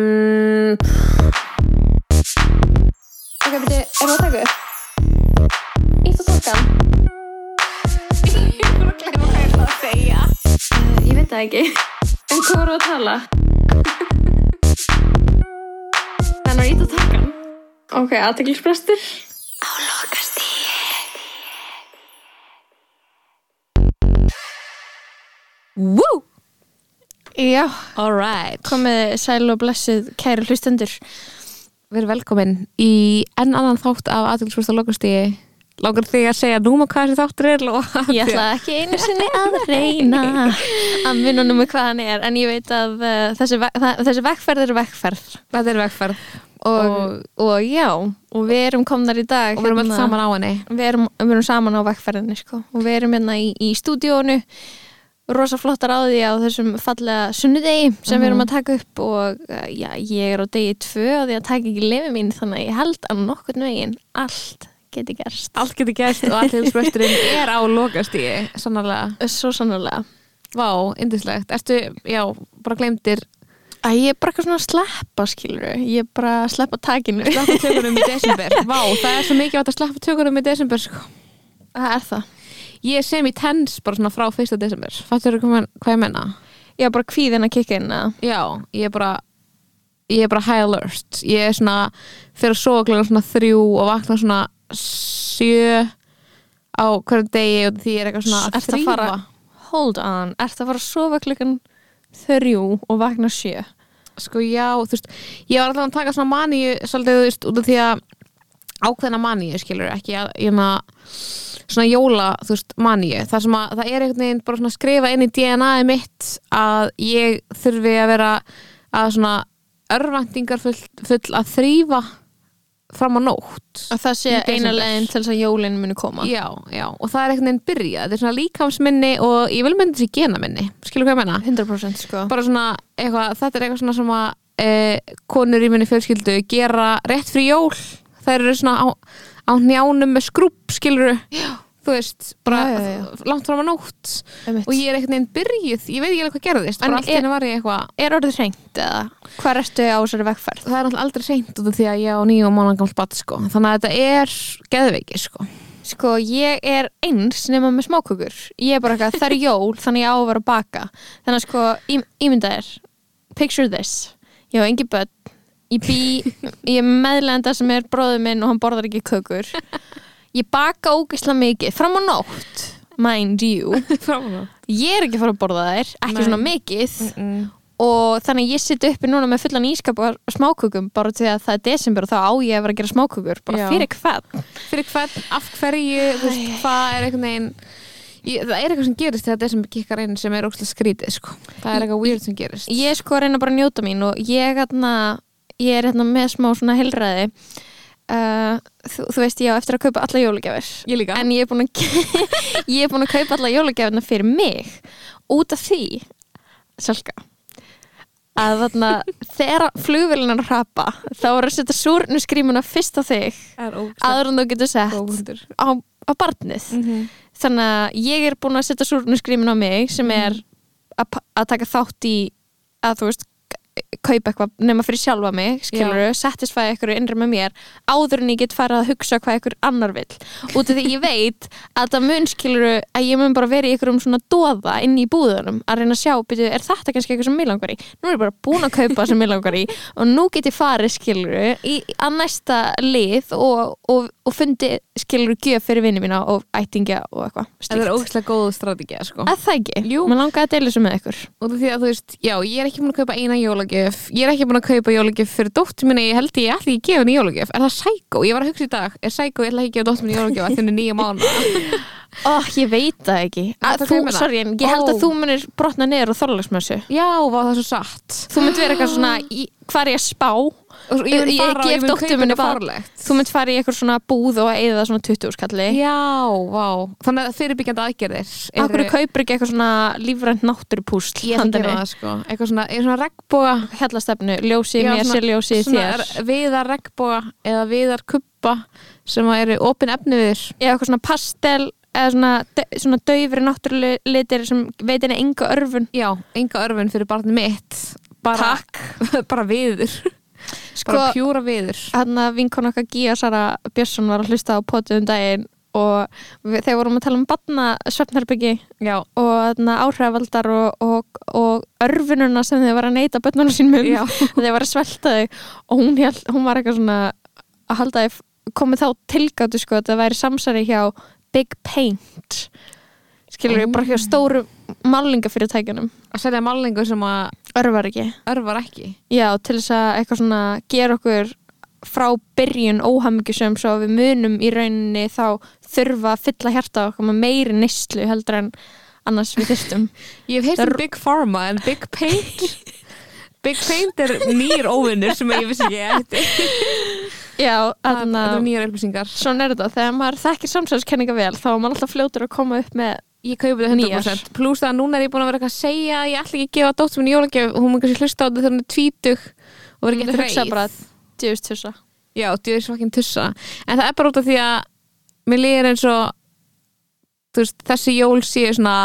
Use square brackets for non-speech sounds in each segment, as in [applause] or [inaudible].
Um, ok, beti, er það að taka upp? Ítt og tókan? Ég er bara að glemma hvað ég ætla að segja. Uh, ég veit það ekki. En hvað voru að tala? Þannig að ítt og tókan? Ok, aðteglisbrestur. Á lokast Woo! Já, Alright komið sæl og blessuð kæru hlustendur. Við erum velkomin í enn annan þátt af aðtilsfyrsta lokastígi Langar þig að segja nú maður hvað þessi þáttur er Lóa? Ég ætla ekki einu sinni að reyna. [laughs] Að minna um hvað hann er en ég veit að uh, þessi, ve það, þessi vekkferð er vekkferð Þetta er vegferð. Og, og, já, og við erum komnar í dag og við erum öll saman á henni. Við erum, við erum saman á vekkferðinni sko. og við erum hérna í, í stúdíónu rosa flottar á því á þessum fallega sunnudegi sem við erum að taka upp og uh, já, ég er á degi tvö og því að taka ekki lifi mín þannig að ég held að nokkurn veginn allt geti gerst. Allt getur gæst og aðtilsfyrsturinn er á lokastígi Sannarlega. Svo sannlega Vá, indislegt Ertu, já, bara glemdir Æ, ég er bara eitthvað svona að sleppa, skilur Ég er bara að sleppa takinu. Sleppa tökunum í desember. Vá, það er svo mikið að sleppa tökunum í desember sko. Það er það Ég er sem í tens bara svona frá fyrsta desember. Fattur þú hvað, ég menna? Ég er bara kvíðin að kikka inn að Já, ég er bara ég er bara high alert. Ég er svona, fyrir að sofa klokkan svona þrjú og vakna svona sjö á hverju degi og því ég er eitthvað svona að Ertu að þrýfa fara- Hold on, ertu að fara að sofa klukkan þrjú og vakna sjö? Sko já, þú veist, ég var alltaf að taka svona maníu svolítið, þú veist, út af því að ákveðna maníu, skilur, ekki að ég maður svona jóla, þú veist, maníu, það sem að það er einhvern veginn bara svona skrifa inn í DNA-ið mitt að ég þurfi að vera að svona örvæntingar full, full að þrýfa fram á nótt að það sé eina leginn til þess að jólinn muni koma. Já, já, og það er einhvern veginn byrjað. Þetta er svona líkamsminni og ég vil mynda þessi genaminni. Skilur hvað ég menna? 100% sko. Bara svona eitthvað, þetta er eitthvað svona sem að e, konur í minni fjölskyldu gera rétt fyrir jól þær eru svona á, á njánum með skrúp skilur já. þú veist, bara Já, já, já. langt fram á nótt Einmitt. og ég er einhvern veginn byrjuð, ég veit ekki alveg hvað gerðist bara allt henni var ég eitthvað Er orðið hreint eða? Hvað ertu á þessari vekkferð? það er náttúrulega aldrei seint út af því að ég á nýjum mánan gamalt bat sko. þannig að þetta er geðveiki sko. Sko, ég er eins nema með smákukur Ég er bara eitthvað, það er jól þannig ég á að baka Þannig að sko, ímynda er Picture this Ég á engi börn Ég bý, ég er meðlenda sem er bróður minn og hann borðar ekki kökur. Ég baka ógeðslega mikið. Fram á nótt, mind you. [laughs] Ég er ekki að fara að borða þær Ekki Nei. svona mikið. Mm. Og þannig að ég sitt uppi núna með fullan ískap og smákukum Bara til að það er desember og þá á ég að vera að gera smákukur Bara Já. fyrir hvað fyrir hvern, af hverju þú veist, hvað er einhvern veginn ég, það er eitthvað sem gerist þegar sem kikkar inn sem er óslega skrítið sko. það er eitthvað weird sem gerist. Ég er sko að reyna bara að njóta mín og ég, hérna, ég er hérna með smá svona heilræði. Uh, þú, þú veist ég á eftir að kaupa alla jólagjafir. Ég líka. En ég er búin að [laughs] ég er búin að kaupa alla jólagjafirna fyrir mig út af því Salka að þarna [laughs] þegar flugvélinar rapa þá er að setja súrnuskrímuna fyrst á þig er áður en þú getur sett á, á barnið. Mhm. þannig að ég er búin að setja súrnuskrímin á mig sem er að, pa- að taka þátt í að þú veist kaupa eitthvað nema fyrir sjálfa mig skilur, satisfæða eitthvað innri með mér áður en ég get farið að hugsa hvað eitthvað annar vill. Út af því ég veit að það mun skilur að ég mun bara vera í eitthvað svona doða inn í búðunum að reyna að sjá, byrju, er þetta kannski eitthvað sem mig langar í? Nú er ég bara búin að kaupa sem mig langar í og nú get ég farið skilur í, að næsta lið og, og, og fundi skilur gjöf fyrir vinni mína og ættingja og eitthvað það er óslega góð strategið sko. Að það ekki, að að já, ég er ekki búin að kaupa ekki að jólagjöf fyrir dóttur minni, ég held ég ætli ég gefa henni jólagjöf er það sækó, ég var að hugsa í dag er sækó, ég ætla ekki að gefa dóttur minni jólagjöf að þunni nýja mánu [laughs] Oh, ég veit það ekki. Að að það þú, það? sorry, en ég held Ó. að þú munir brotna niður og þorlagsmessu já, var það svo satt. Þú munt vera eitthvað svona í, Hvað er ég að spá? Og ég, Ég- ég, gef kaupa minni Þú munt fara í eitthvað svona búð og eða svona 20 skalli já, vá, þannig að fyrirbyggjandi aðgerðir Akkur kaupir ekki eitthvað svona lífrænt náttúrupúsl ég ætla að sko. Eitthvað svona, svona regnboga Hjallastefnu, ljósi Já, mér sér ljósi þér. viðar regnboga eða viðar kubba sem eru opin efniður Eða eitthvað svona pastel eða svona, svona daufri náttúrulitir sem veit henni enga örfun. Já, enga örfun fyrir barnið mitt. Bara, [laughs] bara viður Sko, bara pjúra viður. Hann að vinkona okkar Gía Sara Björnsson var að hlusta á potið um daginn og við, þegar vorum að tala um batna svefnherbyggi já, og þarna, áhrifavaldar og, og, og örfununa sem þau var að neyta bönnunum sínum [laughs] þau var að svelta þau og hún, hún var eitthvað svona að halda þau komið þá tilgáttu sko að það væri samsari hjá Big Paint. Skilur við bara hjá stóru málingafyrirtækjunum að selja málingu sem að örvar ekki. örvar ekki. Já, til þess að eitthvað svona gera okkur frá byrjun óhamingjusum svo að við munum í rauninni þá þurfa að fylla hjarta okkur með meiri neyslu heldur en annars við þyrstum [laughs] ég hef heilt um Big Pharma en Big Paint? [laughs] Big Paint er nýr óvinnur sem ég vissi ekki eftir [laughs] já, það þannig er að nýjar upplýsingar. Svona er þetta, þegar maður þekkir samsæðiskenninga vel þá er maður alltaf fljótur að koma upp með ég kaupi það 100% pluss það að núna er ég búin að vera eitthvað að segja að ég ætla ekki að gefa dóttur minni jólagjöf. Hún mun kannski hlusta á þetta þegar hún er tvítug og verður ekki hugsa reið bara djöfust tussa. Já, djöðis fucking tussa. En það er bara út af því að mér líður eins og veist, þessi jól séu svona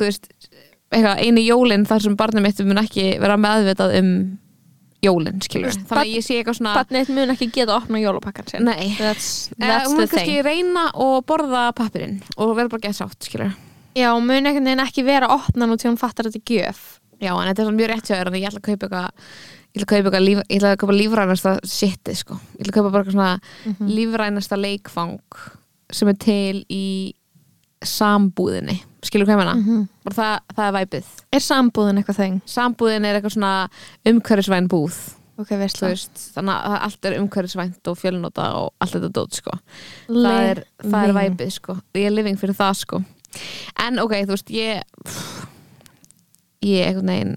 veist, einu jólin þar sem barnið mitt mun ekki vera meðvitað um jólin, skilur Þú veist, þannig að ég sé eitthvað svona Batnið mun ekki geta að opna jólapakkan sinn. Nei, That's, Eh, that's hún the mun kannski thing. reyna og borða pappirinn og vera bara gett sátt, skilur Já, mun einhvern veginn ekki vera að opna nú til hún fattar þetta er gjöf. Já, en þetta er svona mjög rétt hjá þér en ég ætla að kaupa eitthvað ég ætla að kaupa eitthvað líf, ég ætla að kaupa lífrænasta shiti sko, ég ætla að kaupa bara eitthvað svona Mhm. lífrænasta leikfang sem er til í sambúðinni, skilur hvað ég menna Mhm. bara það, það er væpið. Er sambúðin eitthvað þeng? sambúðin er eitthvað svona umhverfisvæn búð. Ok, þú veist þannig að allt er umhverfisvænt og fjölnota og allt þetta dót sko. Það er, það er væpið sko. Ég er living fyrir það sko. En ok, þú veist, ég ég einhvern veginn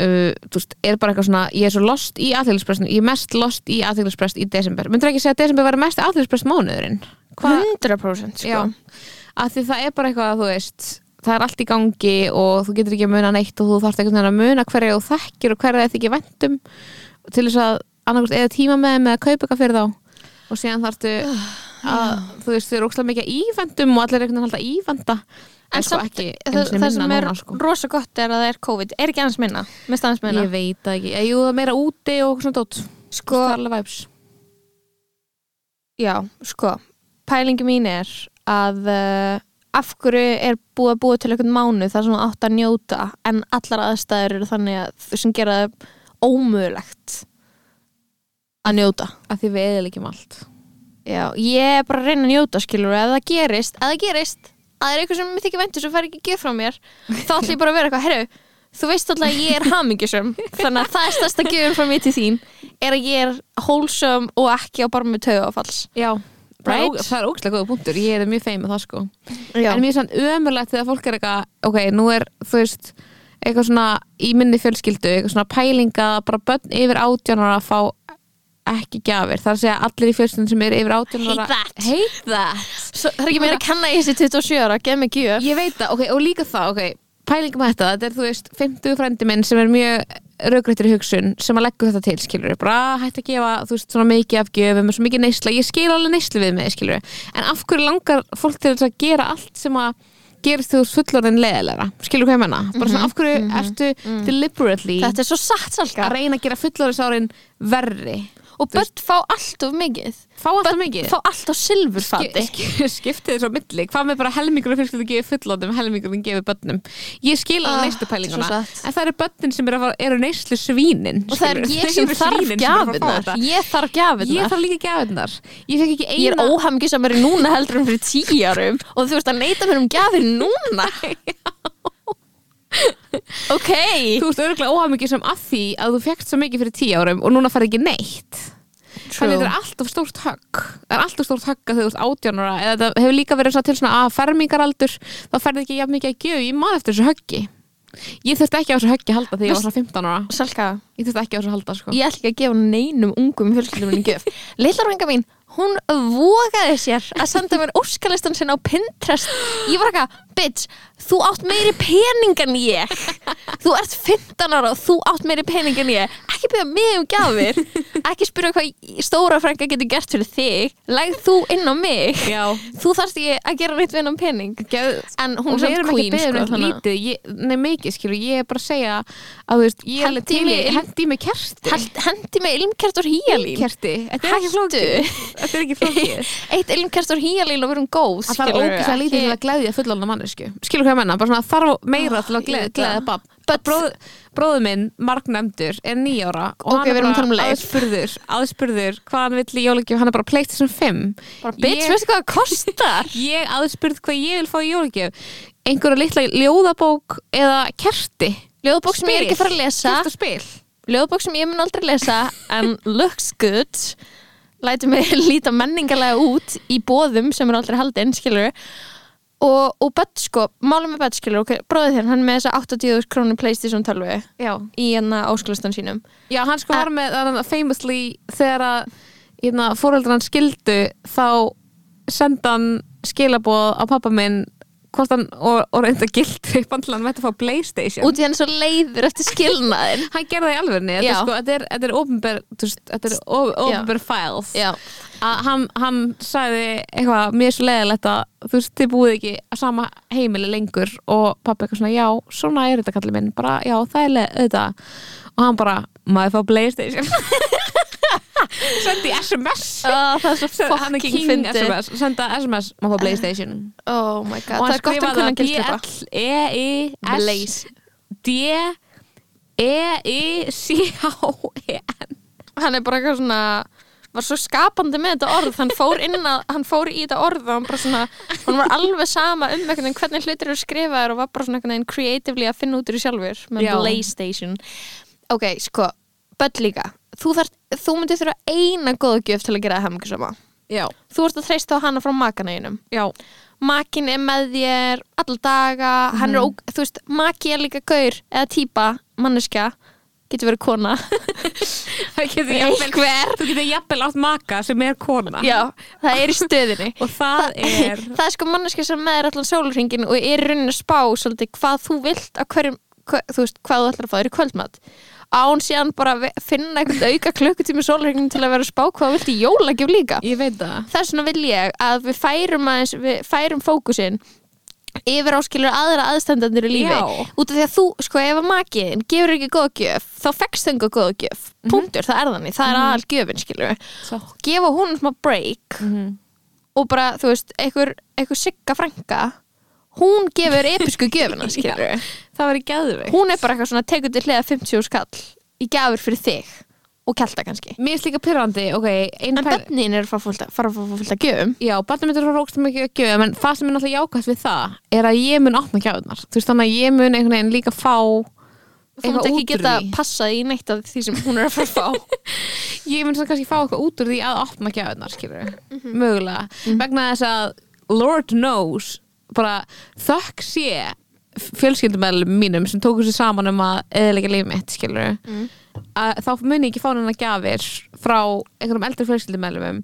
uh, þú veist, er bara eitthvað svona ég er svo lost í aðhenglisprestinu ég er mest lost í aðhenglisprest í desember. Myndur ekki segja að desember væri mest aðhenglisprest mánuðurinn hvað, 100% sko. að því það er bara eitthvað að þú veist það er allt í gangi og þú getur ekki að muna neitt og þú þarft einhvern veginn að muna hverja þú þekkir og hverja þetta ekki vendum til þess að annarkvæmst eða tíma með þeim eða kaupa eitthvað fyrir þá. Og síðan þarftu að þú veist þau eru ókslega mikið að ívendum og allir er einhvern veginn að ívenda. En, En sko samt, ekki það, það sem er sko. rosa gott er að það er COVID. Er ekki annars minna? Mest annars minna? Ég veit ekki, það er meira úti og svona dót. Sko, já, sko Pælingi mín er að uh, af hverju er búið að búið til einhvern mánu þar sem þú átt að njóta en allar aðstæður eru þannig að sem gera það ómögulegt að njóta? Að því við eðilegjum allt. Já, ég er bara að reyna að njóta skilur ef það gerist, ef það gerist að það er eitthvað sem mér þykir ventur sem fær ekki gef frá mér þá ætlum ég bara að vera eitthvað, herru þú veist alltaf að ég er hamingjusum þannig að það er stærsta gefin frá mér til þín er að ég er hólsum og ekki á bara með tögafalls já Right? það er ógslag góða punktur, ég er mjög feim með það sko. Já, en mér er svona ömurlegt þegar fólk er eitthvað ok, nú er þú veist eitthvað svona í minni fjölskyldu eitthvað svona pælinga að bara börn yfir átjónara að fá ekki gjafir. Það er að segja allir í fjölskyldun sem eru yfir átjónara Hate that. hate that. Svo, það er ekki meira að kenna ég þessi 27 ára, gef mig gjöf. Ég veit það, ok, og líka það, ok pælinga með þetta, þetta er þú veist 50 frendi minn sem er mjög raugrættir hugsun sem að leggur þetta til, skilur bara hægt að gefa, þú veist, svona mikið af gjöfum og svo mikið neysla, ég skil alveg neyslu við mig skilur, en af hverju langar fólk til að gera allt sem að gerist þú fullorðin leðilega, skilur hvað ég menna bara svona af hverju ertu deliberately Þetta er svo satt salka. að reyna að gera fullorðisárin verri og börn fá alltof mikið. Fá alltaf Börn mikið? fá alltaf silfurfati. Ski- ski- [laughs] skiptið þessu á milli. Hvað með bara helmingur af fjölskyldu gefið fullorðum helmingurinn gefið börnum? Ég skil Ah, alveg neyslu pælinguna svo satt. en það eru börnin sem eru, fara, eru neyslu svínin og það er ég sem þarf gjafinnar ég þarf ég gjafinnar þarf líka gjafinnar ég ekki ég er eina óhamngisamari núna heldur en fyrir tíu árum. Og þú veist að neita mér um gjafir núna [laughs] ok. Þú veist örgulega óhamingi sem að því að þú fekkst svo mikið fyrir tíu árum og núna fær ekki neitt. Þannig þetta er alltaf stórt högg. Það er alltaf stórt högg að þú veist átjánara eða þetta hefur líka verið til svona að fermingaraldur þá færði ekki jafn mikið að gjöf ég maður eftir þessu höggi. Ég þurfti ekki á þessu höggi að halda þegar ég var svona 15 ára. Salka, ég þurfti ekki á þessu halda sko. Ég ætla ekki að gefa neinum ungum í fjölskyldum minni gjöf. [laughs] Lillarvenga mín, hún vogaði sér að senda mér óskalistan sinna á Pinterest. Ég var eitthvað, bitch þú átt meiri pening en ég. Þú ert 15 ára og þú átt meiri pening en ég. Ekki byrja mig um gjafir. Ekki spyrja hvað stóra frænka getur gert fyrir þig. Legð þú inn á mig. Já, þú þarft ekki að gera neitt við hennan pening. Geð, en hún er samt queen sko, um ég, Nei, mikið, skilur, ég er bara að segja að þú veist, ég er alveg til í hendi með kerti. Hendi mig ilmkert úr híalín Kerti, þetta er ekki flókið. Þetta er ekki flókið. [laughs] Eitt ilmkert úr híalín og verum góð að það skilurðu, ógæslega lítið til að gleðja fullalna mannesku skilur hvað ég menna, bara svona þarf meira til að gleðja það. babb. But- bróð, bróður minn, margnefndur er nýjára og Ok, hann er um bara leif. aðspurður aðspurður hvað hann vill í jólagjöf hann er bara Playstation 5 bara bitch, veistu hvað það kostar? [laughs] Ég aðspurð hvað ég vil fá í jólagjöf einhverja litla ljóðabók eða kerti ljóðbók sem ég er ekki fara að lesa. Og spil. Ljóðbók sem ég mun aldrei lesa en looks good lætur mig [laughs] líta menningarlega út í bóðum sem er aldrei haldinn og, og bett sko, málum með bett skilur okay, bróðið þér, hann er með þessa 80 krónu Playstation 12 já, í hérna áskulastan sínum. Já hann sko var með að famously þegar að hérna, fóreldran skildu þá senda hann skilaboð á pappa minn hvort hann og, og reynda gildri bandilega hann mætti að fá Playstation. Út í hann svo leiður eftir skilnaðin [laughs] hann gerði það í alvegni þetta er sko, þetta er, þetta er ofinber þetta er ofinber files. Já, að hann, hann sagði eitthvað er svo leiðilegt að þú veist, þið búið ekki að sama heimili lengur. Og pappi eitthvað svona, já, svona er þetta kallið minn. Bara, já, það er leið, auðvitað. Og hann bara, maður fá Playstation [laughs] sendi SMS oh, það er svo fucking king fyndið. Senda SMS maður fá Playstation. Oh my god, það er gott að kunna gildstripa B-L-E-I-S Blaze D-E-I-C-H-E-N hann er bara eitthvað svona var svo skapandi með þetta orð. Hann fór, að, hann fór í þetta orð og hann bara svona hann var alveg sama um veginn hvernig hlutir eru skrifaðir og var bara svona creatively að finna út því sjálfur með. Playstation. Ok, sko, börn líka þú, þarft, þú myndir þurfa eina góða gjöf til að gera það hefningisama Já, þú ert að treysta á hana frá makanaðinum já, makin er með þér alla daga, hann er óg, þú veist maki er líka gaur eða típa manneskja, getur verið kona. [laughs] Það getur jafnvel þú getur jafnvel átt maka sem er kona. Já, það er í stöðinni [laughs] og það [laughs] er það er sko manneskja sem með er allan sólurringin og er í rauninni að spá svolítið hvað þú vilt að hverjum, hvað þú ætlar að fá þér í kvöldmatt án síðan bara finna einhvern auka klukkutími sólurringin til að vera að spá hvað vilt í jólagjöf líka ég veit það þess vegna vil ég að við færum aðeins, við færum fókusin yfir áskilur aðra aðstandandir í lífi Já. út af því að þú, sko, ef að makiðin gefur ekki góða gjöf, þá fekst þengu góða gjöf punktur, það er þannig, það er Mhm. aðal gjöfin skilur Satt. gefa hún smá break Mhm. og bara, þú veist, einhver, einhver sigga frænka hún gefur episku [laughs] skilur það var í gæðvig hún er bara eitthvað svona tekur til hliða 50 skall í gafur fyrir þig og kælta kannski. Mér er líka pyrrandi, ok ein en bönnin er að fara að fara fullt að gjöfum. Já, mitt er að rókst mikið að gjöf en það sem er náttúrulega jákvæmt við það er að ég mun opna gjáðunar þú veist þannig að ég mun einhvern veginn líka fá þú mátt ekki geta passað í neitt af því sem hún er að fara að fá. [laughs] Ég mun svo kannski fá eitthvað út úr því að opna gjáðunar skilur, Mhm. mögulega. Vegna þess að Lord knows bara þökk sé fjölskyldumælum mínum sem tóku sér saman um að eðilega líf mitt skilur Mm. að þá muni ég ekki fá hennar gjafir frá einhverjum eldri fjölskyldumælumum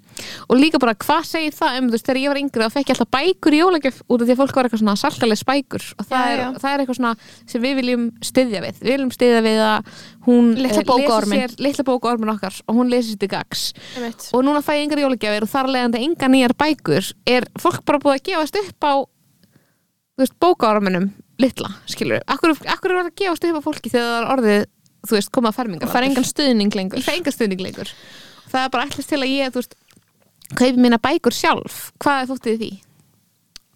og líka bara hvað segir það um þú veist þegar ég var yngri þá fekk ég alltaf bækur í jólagjöf út af því að fólk var eitthvað svona saltaleg bækur. Og það, Já, er, já. það er eitthvað svona sem við viljum styðja við. Við viljum styðja við að hún Litla eh, bókaormin okkar og hún lesi sér til gags. Og núna fæ ég yngar jólagjafir og þar leðandi enga nýjar bækur. Er fólk bara búið að gefast upp á þú veist, bókaorminum litla, skilur akkur, akkur er það að gefast upp á fólki þegar það er orðið þú veist, koma að ferminga og fara engan stuðning lengur. Ég fæ enga stuðning lengur. Það er bara ætlast til að ég, þú veist kaupi mína bækur sjálf, hvað er þóttið því?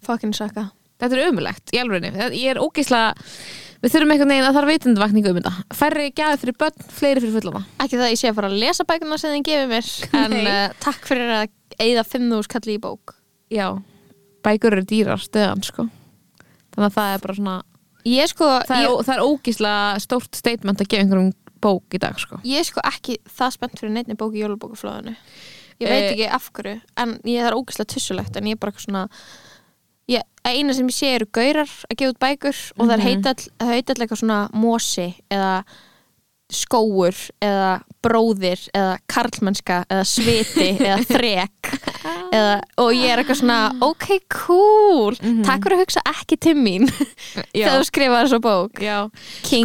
fucking saka Þetta er ömulegt, í alvegni ég er ógeislega, við þurfum einhvern veginn að það er veitundavakningu um þetta færri gæði fyrir börn, fleiri fyrir fullama ekki það að ég sé að fara að lesa bækuna sem þið gefið mér [laughs] en uh, takk fyrir að eigða 5.000 kalli í bók. Já, bækur eru dýrar stöðan sko þannig að það er bara svona ég sko, það er, ég, það er ógíslega stórt statement að gefa einhverjum bók í dag sko. ég er sko ekki það spennt fyrir neittni bók í jólubókaflóðinu ég veit Eh. ekki af hverju en ég það er ógæslega tussulegt en ég er bara svona ég, eina sem ég sé eru gaurar að gefa út bækur og það er Mhm. heitall það heitall eitthvað svona mosi eða skóur eða bróðir eða karlmennska eða sviti eða þrek. Eða, og ég er eitthvað svona ok, cool, Mhm. takk fyrir að hugsa ekki til mín. Þegar þú skrifaði þessu bók.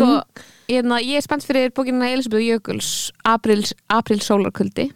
Sko, hérna, ég er spennt fyrir bókinina Elisabeth Jökuls April, April sólarkuldi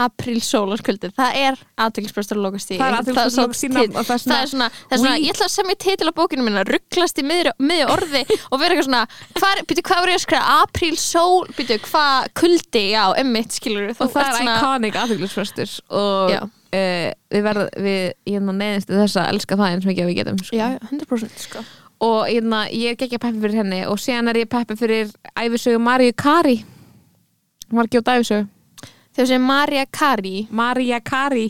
Apríl sólarskvöldi, það er aðtöklisprestur og lókastíð Það er og og það er það svona- er svona, það er svona We- ég ætla að semja titil á bókinu minna rugglast í miðri orði og vera eitthvað svona hvað, býtu, hvað var ég að skrifa, apríl sól býtu, hvað, kuldi, já, emmitt skilur og það er iconic aðtöklusfrestur og uh, við verðum við hérna neðinst þess að elska það eins mikið að við getum sko. já, 100% sko. Og hérna, ég er ekki peppi fyrir henni og síðan er ég peppi fyrir æfisögu Maríu Kari hún var ekki út æfisögu þegar sem Marja Kari Maríu Kari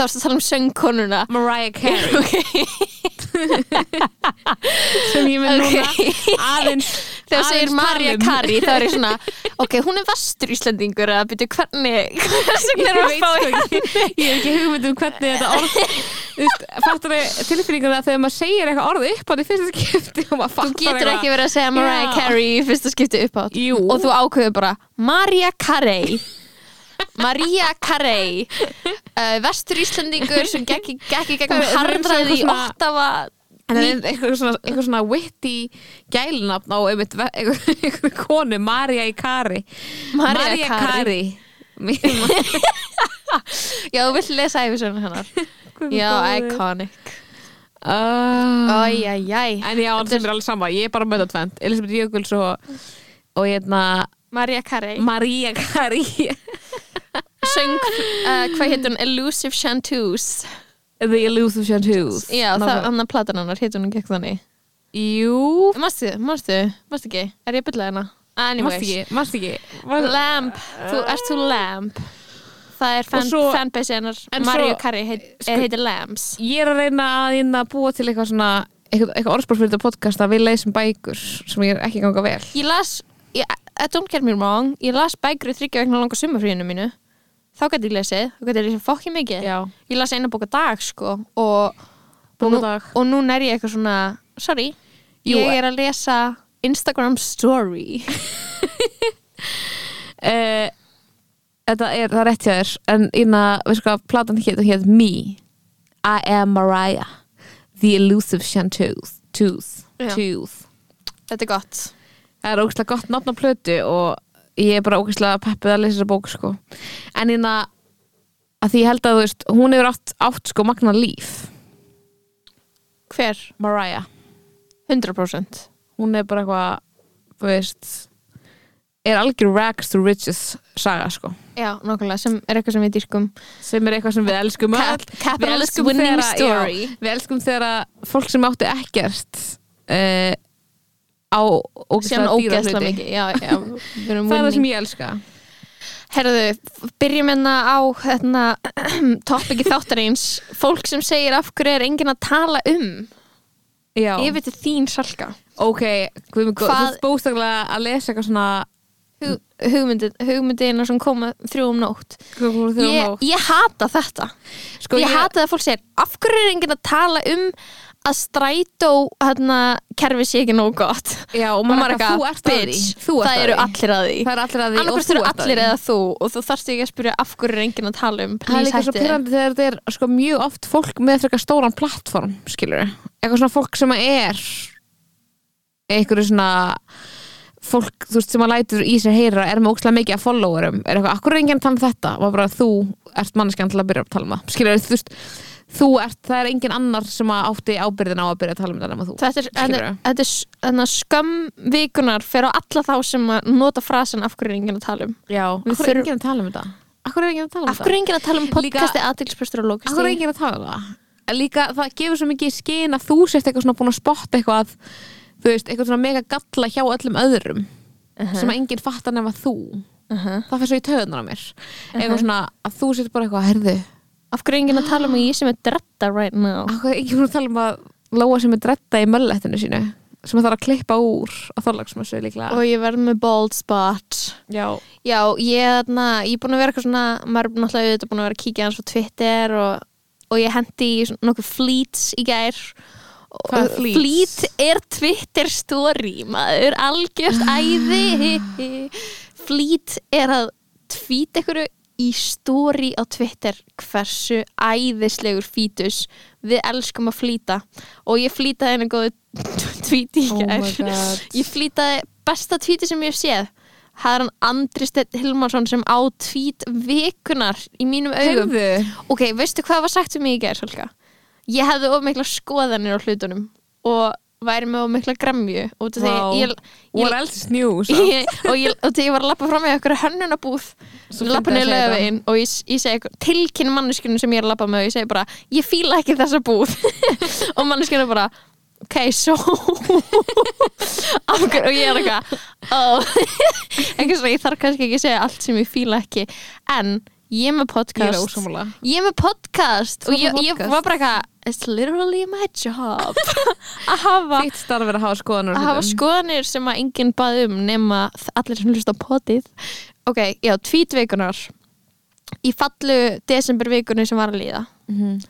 þá erstu að tala um söngkonuna. Mariah Carey. [laughs] Ok, [laughs] sem ég vil núna. Ok. aðeins þegar segir tala um. Kari þá er ég svona, [laughs] ok, hún er vastur Íslandingur að býtu hvernig ég veit að sko ekki. Ég hef ekki hugmynd um hvernig þetta orð þú veist, fattar þau tilfinninguna þegar maður segir eitthvað orð upp á því fyrsta skipti Þú getur ekki verið að segja Mariah. Carey fyrsta skipti upp átt Jú. og þú ákveður bara Maria Carey Maria Carey uh, Vestur Íslandingur sem gekk, í- gegnum harðræði í er eitthvað svona, eitthvað svona witty gælnafn á einhver, konu, Marja í Kari. Maria Kari [laughs] Já, þú vilt lesa æfisögnu hennar. Já, iconic. Uh, Æjæjæj En já, það er alveg sama, ég er bara með það tvent Elisabeth Jökuls og og hérna Maria Carey. Maria Kari Söng, uh, hvað hétt hún? Elusive Chanteuse The Elusive Chanteuse Já, það, hann að platan hennar hétt hún gekk þannig. Jú, Mástu, mástu, mástu ekki? Er ég að bylla hérna? Anyways. Mást ekki, mást ekki? Lamp, þú ert þú Lamp. Það er fan, fanbase hennar. en Mario Carey heit, sko- heitir Lamps. Ég er að reyna að, hérna búa til eitthvað svona eitthvað, eitthvað orðspór fyrir þetta podcast að við leysum bækur sem ég er ekki ganga vel. Ég las, ég, I don't get me wrong. Ég las bækur í þryggja vegna langa sumafríinu mínu Þá gæti ég lesið, þá gæti ég lesið fokki mikið Já, Ég las eina bóka dag sko Og, og, nú, dag. og núna er ég eitthvað svona Sorry, Jú, ég er að lesa Instagram story uh, [laughs] Þetta er, það er rétt hjá þér en inna, veistu hvað, platan hétt hétt Me I am Mariah The Elusive Chanteuse Tooth, Já. Tooth. Þetta er gott Það er ógæslega gott nafn á plötu og ég er bara ógæslega peppið að lesa þessa bók sko. en inna að því ég held að þú veist, hún hefur átt, átt sko magna líf Hver? Mariah 100% hún er bara eitthvað þú veist er algjör rags to riches saga sko Já, nákvæmlega, sem er eitthvað sem við dýrkum sem er eitthvað sem við elskum. Cap Capitalist winning þegar- story já, við elskum þegar að fólk sem átti ekkert uh, á ógeðslega dýra hluti. Já, já, [laughs] það er það sem ég elska. Herðu, byrjum hérna á hérna, [clears throat] topiki þáttarins. Fólk sem segir af hverju er enginn að tala um já. yfir til þín salka. Ok, góður, þú Hvað- ert bóstaklega að lesa eitthvað svona Hug, hugmyndin, hugmyndina sem koma þrjú um nótt. Hvað kom þér á ég, nótt? ég hata þetta. Sko, ég, hata það að fólk segir af hverju er enginn að tala um að strætó hérna, kerfi sé ekki nóg gott. Já, og maður maður eitthvað, þú ert að því það að eru allir að því. Er að annarkvæmst eru að allir eða þú og þú þarfst ekki að spyrja af hverju er enginn að tala um það er líka svo pyrrandi þegar þetta er sko, mjög oft fólk með frekar stóran plattform skilur eitthvað svona fólk sem er einhverju svona fólk veist sem að lætur í sér heyra er með ókslega mikið af followerum. Er eitthvað, akkur er enginn að tala um þetta? Og bara þú ert manneskjan til að byrja að tala um það. Skilur þú veist þú ert, það er enginn annar sem að átti ábyrðin á að byrja að tala um þetta nema þú þetta er, þetta er, þetta er s- þarna skömm vikunar fyrir á alla þá sem að nota frasan af hverju er enginn að tala um? Já, Við akkur er þurfum- enginn að tala um þetta? Akkur er enginn að tala um af hverju er enginn að tala um podcasti aðtilsprestur og Akkur er lókasti enginn að tala um það? En líka það gefur svo mikið skyn að þú sért eitthvað svona búin að spotta eitthvað þú veist, eitthvað svona mega galla hjá öllum öðrum sem að enginn fattar nema þú. Það fyrir svo í töðunar á mér. Eitthvað svona að þú sért bara eitthvað herðu, af hverju er enginn að tala um að ég sem er dretta right now? akkur er enginn að tala um að Lóa sem er dretta í möllettinu sínu sem það þarf að klippa úr á þorlagsmessu líklega? Og ég verð með bald spot. Já, já, ég, þarna, ég er búin að vera eitthvað svona maður er náttúrulega auðvitað búin að vera að kíkja hans á Twitter og, og ég hendi nokkuð fleets í gær Hvað er fleets? Fleet er Twitter story maður, algjört æði. [gasps] Fleet er að tweet einhverju í story á Twitter hversu æðislegur fítus við elskum að flýta. Og ég flýtaði einu góðu í oh [laughs] ég flýtaði besta tvíti sem ég hef séð. Það er hann Andri Steinn Hilmarsson sem á tvít vikunar í mínum augum. Heyrðu, ok, veistu hvað var sagt um mig í gerð Solka? Ég hefði of mikla skoðanir á hlutunum og væri með of mikla gremju út af því Vá. ég, is new so. [laughs] ég, og ég, og þegar ég var að lappa fram með okkur hönnunabúð Svo lappa niður lögavegin og ég, ég segi eitthvað- tilkynni manneskjunum sem ég er að lappa með og ég segi bara, ég fíla ekki þessa búð [laughs] og manneskjunum bara ok, so [laughs] af hverju og ég er eitthvað oh. ekki svona, ég þarf kannski ekki að segja allt sem ég fíla ekki en ég er með Ég er podcast. ósámála ég er með podcast. Þú og ert ég, með ég podcast? var bara eitthvað it's literally my job. [laughs] Að hafa Þitt starf er að hafa skoðanur á að hafa hlutum. skoðanir sem að enginn bað um nema allir sem hlusta á potið. Ok, já, tvítveikunar í fallu desembervikunni sem var að líða. Mhm.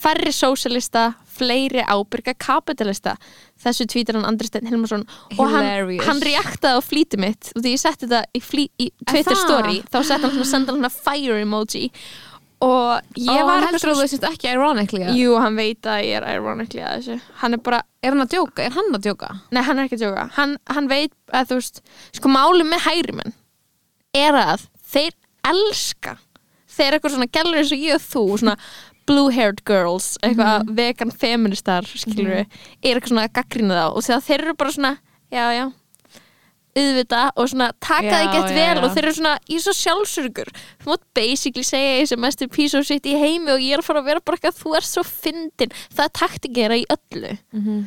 færri sósalista, fleiri ábyrga kapitalista, þessu tvítir hann Andri Steinn Hilmarsson og hann, hann reaktaði á flítið mitt. Og því ég setti þetta í, flý, í Twitter story þá setti hann svona senda hann fire emoji. Og ég var heldur að þú sést ekki ironically að- jú, hann veit að ég er ironically að þessu. Hann er bara Er hann að djóka? Er hann að djóka? Nei, hann er ekki að djóka. Hann, hann veit að þú veist sko máli með hægrimenn er að þeir elska. Þeir eitthvað svona gælur eins og ég og þú svona blue haired girls eitthvað vegan feministar skilur við, er eitthvað svona að gaggrina þá. Og þeir eru bara svona já, já auðvita og svona taka það gett vel já. og þeir eru svona er svo sjálfsörgur. Þú mátt basically segja ég sem mestur piece of shit í heimi og ég er að fara að vera bara eitthvað þú er svo fyndin, það er taktikera í öllu.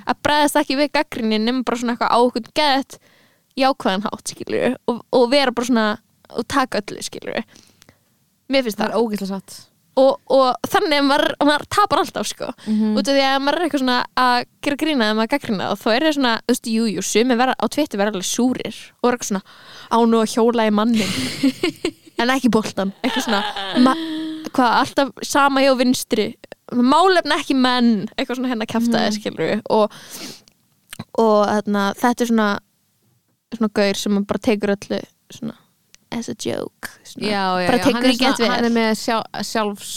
Að bregðast ekki við gaggrinni nema bara svona eitthvað ákveð gett jákvæðan hátt skilur og, og vera bara svona og taka öllu skilur mér finnst Það það. ógæslega satt og, og þannig að maður, maður tapar alltaf sko Mhm. út af því að maður er eitthvað svona að gera grína eða maður gaggrina og þá er það svona þú veist, jú, jú, sumi á tvittu vera alveg súrir og er eitthvað svona á nú að hjóla í mannin [laughs] en ekki boltan eitthvað svona hvað, alltaf sama hjá vinstri málefna ekki menn eitthvað svona hennar kæftaði mm. skilur og, og þarna, þetta er svona svona gaur sem maður bara tekur öllu svona as a joke svona, Já, já, bara já, tekur hann er ekki gett svona- Hann er með sjá, sjálfs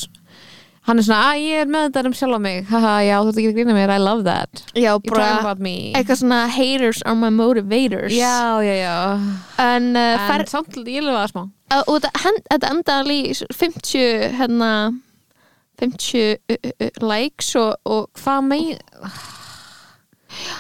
Hann er svona, að ég er með þetta um sjálf á mig. [laughs] Haha, já, þú ert ekki að grína mér, I love that. Já, You're talking bara about me. eitthvað svona haters are my motivators. Já, já, já. En, uh, En fer, samt, ég lefa það smá. Uh, og þetta hen- þetta endaði í 50 hérna 50 uh, uh, uh, likes og, og Hvað mein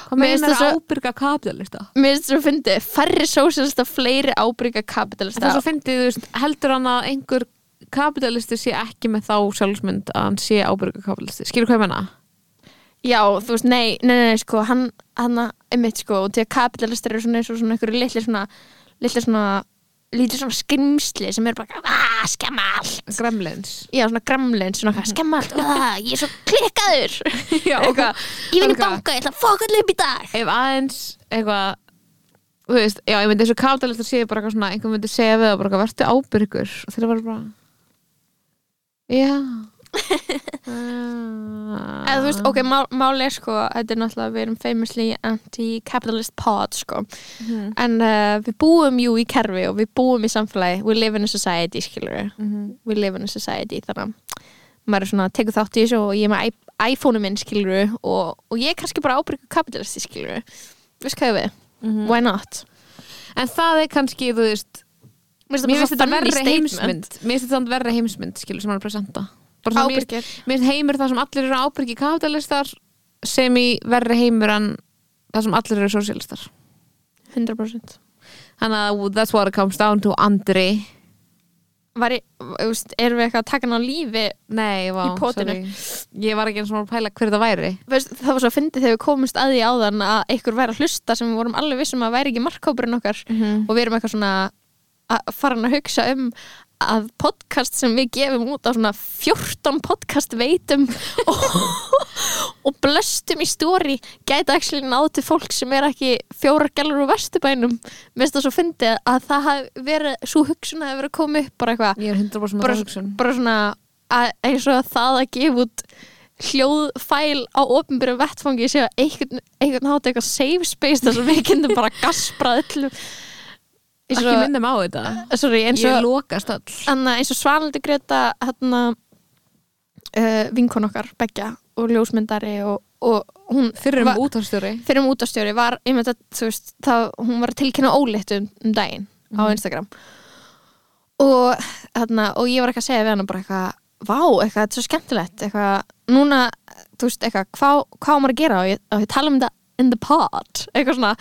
Hvað meinar það svo- ábyrga kapitalista? mér finnst það að fyndi færri sósélista, fleiri ábyrga Það kapitalista er svo fyndið, þú veist, heldur hann að einhver kapitalisti sé ekki með þá sjálfsmynd að hann sé ábyrga kapitalisti skilur hvað ég menna? já, þú veist, nei, nei, nei, nei sko hann, hann einmitt sko, og því að kapitalistar eru svona eins og svona einhverju litli svona litli svona, litli svona skrimsli sem eru bara, aaa, skemma allt. Gremlins. Já, svona gremlin, svona eitthvað, skemma allt aaa, ég er svo klikkaður. [laughs] Já, eitthvað, ég vinn í banka, ég ætla að fóka allir upp í dag. Ef aðeins eitthvað þú veist, já, ég myndi þessu kapitalistar sé bara eitthvað svona, einhver myndi segja við það bara verður ábyrgur. Og þeir eru bara já Eða, þú veist, ok, má, máli er sko þetta er náttúrulega, við erum famously anti-capitalist pod sko. Mhm. en uh, við búum jú í kerfi og við búum í samfélagi, we live in a society skilur Mhm. we live in a society þannig að maður er svona, tekur þátt í þessu og ég er með iPhone-u minn skilur og, og ég er kannski bara ábyrgu kapitalisti skilur veist hvað við, Mhm. why not? En það er kannski, þú veist mér finnst þetta statement. heimsmynd. Mér finnst þetta verri heimsmynd, skilur, sem hann er að presenta ábyrgir mér finnst heimur þar sem allir eru ábyrgi kapitalistar sem í verri heimur en þar sem allir eru sosialistar 100% þannig að that's what it comes down to Andri ég, erum við eitthvað að taka hann á lífi nei, vá, Í potinu. sorry. ég var ekki eins og að pæla hver það væri Veist, það var svo að fyndi þegar við komumst að því áðan að einhver væri að hlusta sem við vorum alveg vissum að væri ekki markhópurinn okkar Mhm. og við erum eitthvað svona að fara að hugsa um að podcast sem við gefum út á svona 14 podcast veitum [laughs] og, og blöstum í stóri gæti actually náð til fólk sem er ekki fjórar gælur úr vesturbænum. Mér finnst það svo fyndi að það hafi verið svo hugsun að það verið að koma upp bara eitthvað. Ég 100% með bara, bara svona að, eins og það að gefa út hljóðfæl á ofnbyrjum vettfangi að einhvern, einhvern hátt eitthvað safe space þar sem við kynnum bara gasprað öllum eins ekki minnum á þetta. Sorry, eins ég og, og Svalandi Greta hérna uh, vinkon okkar, Begja og ljósmyndari og, og hún fyrir um útastjóri fyrir um útastjóri var að, veist, það, hún var tilkynna ólétt um, um daginn á Mhm. Instagram. Og, þarna, og ég var ekki að segja við hana bara eitthvað vá, eitthvað, þetta er svo skemmtilegt eitthvað, núna, þú veist, eitthvað hvað, hvað á maður að gera? Og ég, og ég tala um þetta in the pod, eitthvað svona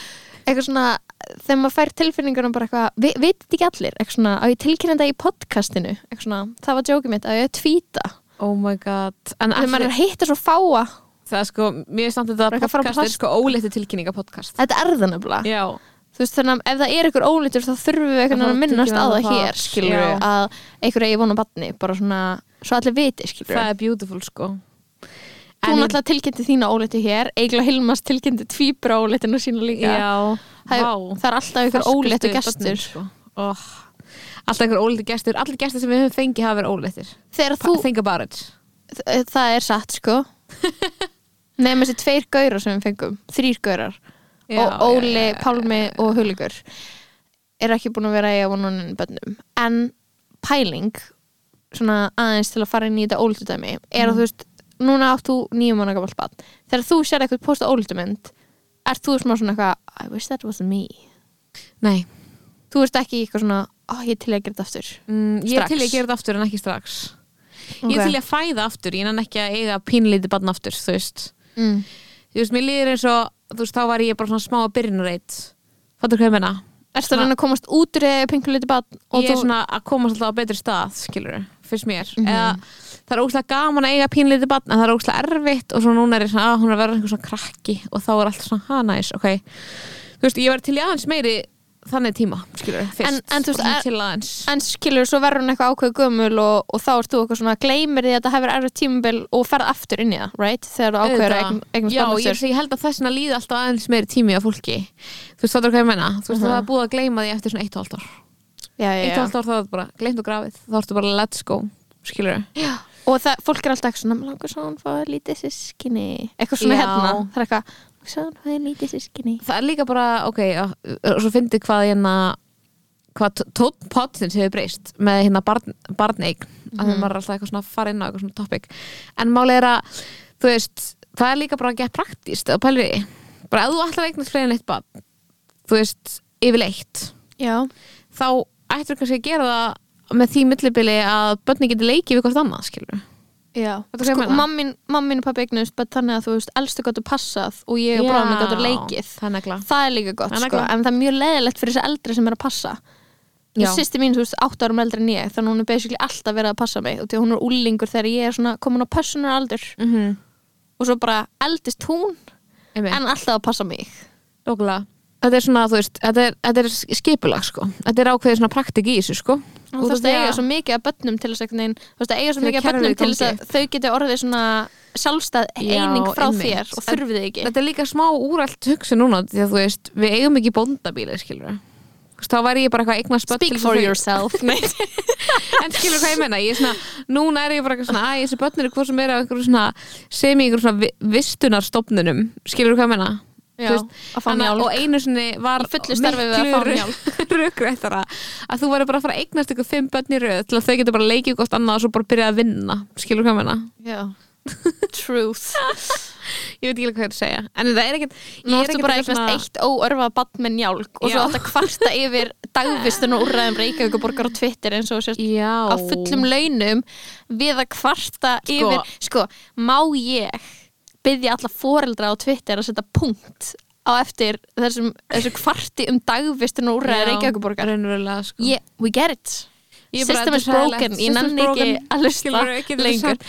eitthvað svona, þegar maður fær tilfinningunum bara eitthvað, vi, vitið ekki allir? Eitthvað svona, á ég tilkynna þetta í podcastinu? Eitthvað svona, það var jókið mitt, að ég tvíta oh my god. En þegar maður allir, er að hitta svo fáa. Það er sko, mér er samt þetta Bara eitthvað fara á podcast er plast- sko ólétti tilkynninga podcast. Þetta er það nefnilega. Já, þú veist þannig að ef það er ykkur ólítur þá þurfum við einhvern veginn að minnast á það það hér skilur já. að einhver eigi vona batni bara svona, svo allir viti skilur það er beautiful sko þú náttúrulega tilkynnti þína ólíti hér. Egil Hilmas tilkynnti tvíbra ólítinu sína líka. Já, það, vá. það er alltaf ykkur börnin, gestur. sko. oh. alltaf ykkur ólétti gestur. Allir gestur sem við höfum fengið hafa verið þegar þú, think about it það er satt sko. [laughs] Nefnum þessi tveir gaurar sem við fengum. Þrýr gaurar. Og Óli, Pálmi og Huligur er ekki búin að vera í að vonunum bönnum en pæling svona aðeins til að fara inn í þetta ólítudæmi er Mm. að þú veist, núna átt þú nýjum manna gamalt bann, þegar þú sér eitthvað posta ólítumynd, ert þú smá svona eitthvað I wish that was me. Nei, þú veist ekki eitthvað svona ó, ég er til að gera þetta aftur. Mm, ég er til að gera þetta aftur en ekki strax. Ég Ok. er til að fæða aftur, ég er ekki að eiga pínlítið barn aftur, þú veist. Mm. þú veist, mér líður eins og þú veist, þá var ég bara svona smá að byrjunareit fattur hvað ég menna Ertu að reyna að komast út úr pinkuliti bann ég er svona að komast alltaf á betri stað skilur, fyrst mér. Mhm. eða það er óslega gaman að eiga pínlítið barn en það er óslega erfitt og svo núna er ég svona að hún er að vera einhver svona krakki. Og þá er allt svona, ha, næs, ok. Þú veist, ég var til í aðeins meiri þannig tíma, skilur, fyrst. En- en veist, er- en skilur svo verður hún eitthvað ákveð gömul og, og þá ert þú eitthvað svona gleymir því að þetta hefur erfið tímabil og ferð aftur inn í það, right? þegar þú ákveður að eign- eignast Já, ég, ég held að þess vegna líði alltaf aðeins meiri tími á fólki. Þú veist, það er hvað ég menna þú veist, Mhm. það er búið að gleyma því eftir svona eitt og halvt ár. Já, já, eitt og já. halvt ár þá er það bara gleymt og grafið. Þá ertu bara let's go, skilur og það, fólk er alltaf eitthvað svona "Mig langar svo að hún fáið lítið sískinni eitthvað svona Já. hérna. Það er eitthvað, svo að hún fáið lítið sískinni það er líka bara, ok, já, og svo fyndi hvað hérna hvað tóttpottins hefur breyst með hérna barn, barneign. Mm að maður er alltaf eitthvað svona að fara inn á eitthvað svona topic. En máli er að, þú veist það er líka bara að geta praktíst og pæli við, bara ef þú að eignast fleiri en eitt barn þú veist, yfirleitt já, þá ættir kannski að gera það með því millibili að börni getur leikið við hvort annað, skilur sko, mammin, mammin og pappi eignust þannig að þú veist, elstu gáttu passað og ég og bráðum gáttu leikið. það er er líka gott sko, en það er mjög leðilegt fyrir þessi eldri sem er að passa. Sýsti mín, þú veist, átt árum eldri en ég þannig að hún er basically alltaf verið að passa mig og því að hún er úlingur þegar ég er svona komin á passunar aldur. Mm -hmm. og svo bara eldist hún en alltaf að passa mig. Lókulega. Þetta er svona, þú veist, þetta er, þetta er skipulag, sko. Þetta er ákveðið svona praktik í þessu, sko. þú því að eiga að- svo mikið af börnum til þess að að eiga svo að mikið af kerfið börnum til þess að þau geti orðið svona sjálfstæð Já, eining frá einmitt. þér og þurfið þið ekki Þetta er líka smá úrælt hugsun núna, því að þú veist, við eigum ekki bóndabíli, skilur við. Þá væri ég bara eitthvað eignar spött speak for yourself. [laughs] En skilur hvað ég meina, ég er svona, núna er ég bara eitthvað svona, að þessi börn eru hvað sem er sem í einhverju svona vi- vistunarstofnunum, skilur hvað ég meina? Veist, að að- mjálk og einu sinni var að miklu rökrættara [laughs] að þú væri bara að fara að eignast ykkur fimm börn í röð til að þau getur bara leikið hvort annað og svo bara byrja að vinna skilur hvað meina? Já. [laughs] truth [laughs] Ég veit ekki hvað ég er að segja en það er ekkert Nú ég er ertu bara eignast eitt óörfað bann með njálk og svo Já. átt að kvarta yfir dagvistun og úrræðum Reykjavíkuborgar á Twitter eins og sérst á fullum launum við að kvarta Sko. yfir sko, má ég byggja alla foreldra á Twitter að setja punkt á eftir þessum, þessu kvarti um dagvistun og úrræði Reykjavíkuborgar sko. Yeah, we get it. System is broken, ég nenni ekki að hlusta lengur.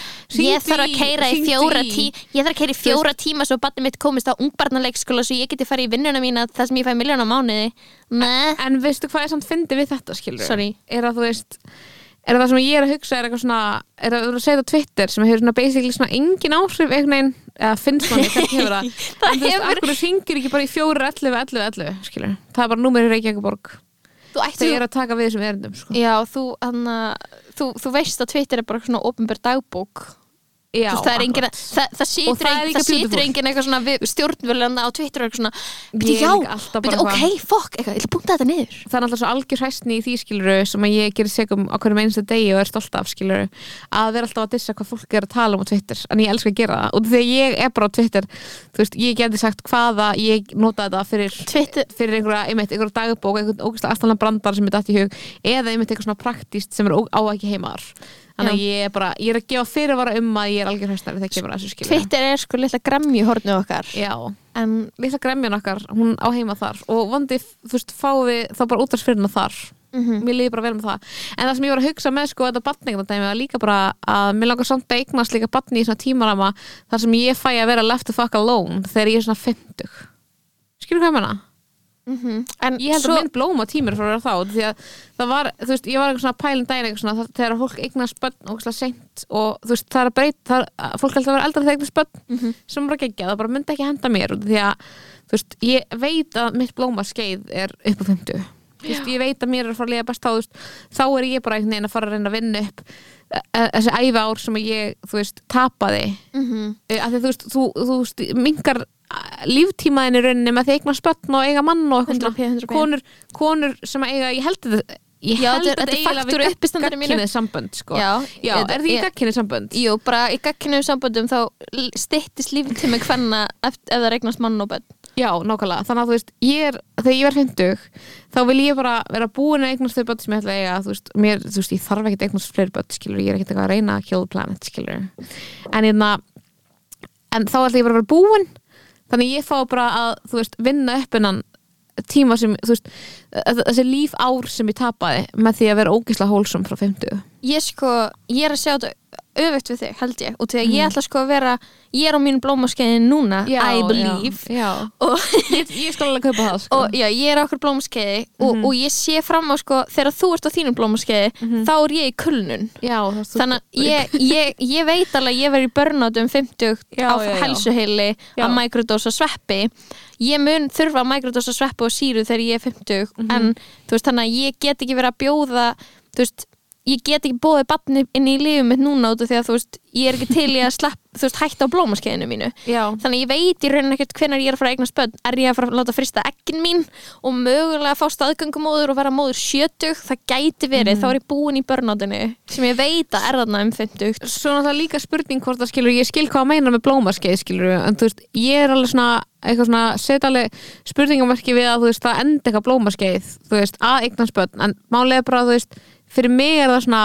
ég þarf að keira í fjóra tí ég þarf að keira í fjóra tíma svo barnið mitt komist á ungbarnaleikskóla svo ég geti farið í vinnuna mína þar sem ég fæ miljón á mánuði. Nei, En veistu hvað ég samt fyndi við þetta skilur Sorry. Er að þú veist Er það sem ég er að hugsa er eitthvað svona Er að þú eru að segja á Twitter sem hefur svona basically svona engin áhrif einhvern veginn Eða finnst manni kannski hefur það. [laughs] Það En þú veist, akkur þú syngir ekki bara í fjóru 11, 11, 11 skilur Það er bara númer í Reykjavíkuborg þú Þau ættir eru að taka við þessum erindum sko. Já, þú, hana, þú, þú veist að Twitter er bara svona ofinbjörn dagbók Já, það er engin, það, það situr, það er það beautiful. engin eitthvað svona stjórnvölanda á Twitter svona er já, alltaf byrju, ok, eitthvað, ég að búnta þetta niður. Það er náttúrulega svo algjör hæstni í því skiluru sem að ég gerir segum á hverjum einstu degi og er stolt af skiluru að vera alltaf að dissa hvað fólk er að tala um á Twitter. En ég elska að gera það. Og þegar ég er bara á Twitter þú veist, ég geti sagt hvaða ég nota þetta fyrir fyrir einhverja, einmitt, einhverja dagbók einhvern ógæslega aðstæðan brandar sem er dætt í hug eða einmitt eitthvað svona praktíst sem er á ekki heimar þannig að ég er bara, ég er að gefa fyrirvara um að ég er algjör hæstnari þegar kemur að þessu skiluru Twitter er sko litla gremju hornu okkar. Já, en litla gremjan okkar, hún á heima þar. Og vondi, þú veist, fáum við þá bara útvarsfyrirna þar. Mhm. mér líði bara vel með það. En það sem ég var að hugsa með sko þetta batningna dæmi var líka bara að mér langar samt að eignast líka batni í svona tímarama þar sem ég fæ að vera left the fuck alone þegar ég er svona 50 skilur hvað ég menna? En Ég held svo, að minn blóma tímur frá þá því að það var, þú veist, ég var eitthvað svona pælin daginn eitthvað svona þegar fólk eignast börn og seint og þú veist, það er að breyta fólk heldur að vera eldra þegar eignast börn sem bara geggja, það bara myndi ekki henda mér því að, þú veist, ég veit að mitt blóma skeið er upp á 50 þú veist, ég veit að mér er að fara að liða best á þú veist, þá er ég bara einhvern veginn að fara að reyna að vinna upp eh, eh, þessi æfa ár sem ég, þú veist, tapaði Mhm. Eh, af því að þú veist, þú, þú veist, mingar líftímaðin í rauninni með því að eignast börn og eiga mann og eitthvað 100p, 100p. konur, konur sem að eiga, ég held að þetta ég held þetta að þetta er við uppistandari mínu. gagnkynhneigð sambönd sko. Já, Já, er því ég- gagkynni sambönd? jú, bara í gagkinnum samböndum þá styttist líftími hvenna ef, ef það regnast mann og bönn Já, nákvæmlega, þannig að þú veist ég er, þegar ég verð 50 þá vil ég bara vera búin að eignast þau börn sem ég ætla að eiga. Þú veist, mér, þú veist, ég þarf ekki að eignast fleiri börn skilur, ég er eitthvað að reyna að the planet skilur, en hérna en þá ætla ég bara að vera búin. Þannig ég fá bara að, þú veist, vinna upp innan tíma sem, þú veist þessi líf ár sem ég tapaði með því að vera ógisla hólsum frá 50 Ég sko, ég er að sjá þetta öfugt við þig, held ég og því að ég ætla sko að vera ég er á mínu blómaskeiði núna, I believe já, já. og Ég, ég skal alveg kaupa það sko. og já, ég er á okkur blómaskeiði og, og ég sé fram á sko, þegar þú ert á þínum blómaskeiði þá er ég í kulnun já, þannig að ég, ég, ég veit alveg að ég verið í burnout um 50 Já, á já, já. helsuheili Já. að microdose sveppi ég mun þurfa að microdose sveppi og síru þegar ég er 50 Mhm. en þú veist þannig að ég get ekki verið að bjóða þú veist ég get ekki bóðið barni inn í lífum mitt núna út af því að þú veist ég er ekki til í að slapp, þú veist, hætta á blómaskeiðinu mínu. Já, þannig að ég veit í rauninni ekkert hvenær ég er að fara að eignast börn. Er ég að fara að láta frista ekkin mín og mögulega fá staðgöngumóður og vera móður 70, það gæti verið. Mhm. þá er ég búin í börnátinu sem ég veit að er þarna um 50 svo náttúrulega líka spurning hvort það skilur, ég skil hvað að meina með blómaskeið skilur, en þú veist, ég er alveg svona eitthvað svona, set alveg spurningamarki við að þú veist, það enda eitthvað blómaskeið þú veist, að eignast börn, en málega bara þú veist, fyrir mig er það svona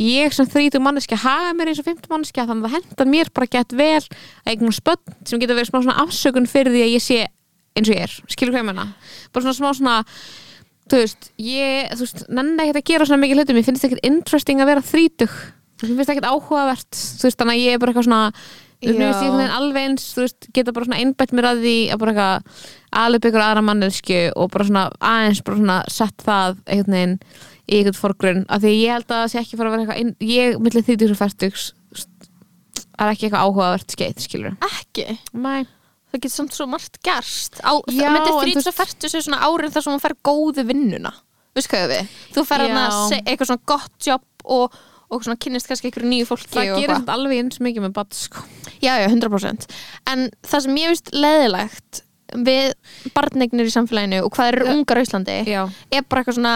ég sem þrítu manneskja haga mér eins og 50 manneskja, þannig að það hendar mér bara gett vel að eignast börn sem getur verið smá svona afsökun fyrir því að ég sé eins og ég er, skilur hvað ég meina? Bara svona smá svona þú veist, ég, þú veist, nenni ekkert að gera svona mikið hlutum, ég finnst ekkert interesting að vera þrítug, þú finnst ekkert áhugavert. Þú veist, þannig að ég er bara eitthvað svona þú ég alveg eins, þú veist, geta bara svona einbætt mér að því að bara eitthvað alveg ykkur aðra mannesku og bara svona aðeins bara svona sett það einhvern veginn í einhvern forgrunn, af því að ég held að það sé ekki fara að vera eitthvað, inn, ég millir þrítugs og færtugs það er ekki eitthvað áhugavert skeið, skilur ekki, Nei. það getur samt svo margt gerst. Á, Já, það myndi en þú 30 veist- og 40 sér svona árin þar sem hún fær góðu vinnuna. Veist hvað við, þú fær hana eitthvað svona gott jobb og, og svona kynnist kannski einhverju nýju fólki það gerir þetta alveg eins mikið með badd sko. Já, já, 100% En það sem ég veist leðilegt við barnegnir í samfélaginu og hvað eru ungar á Íslandi Já. er bara eitthvað svona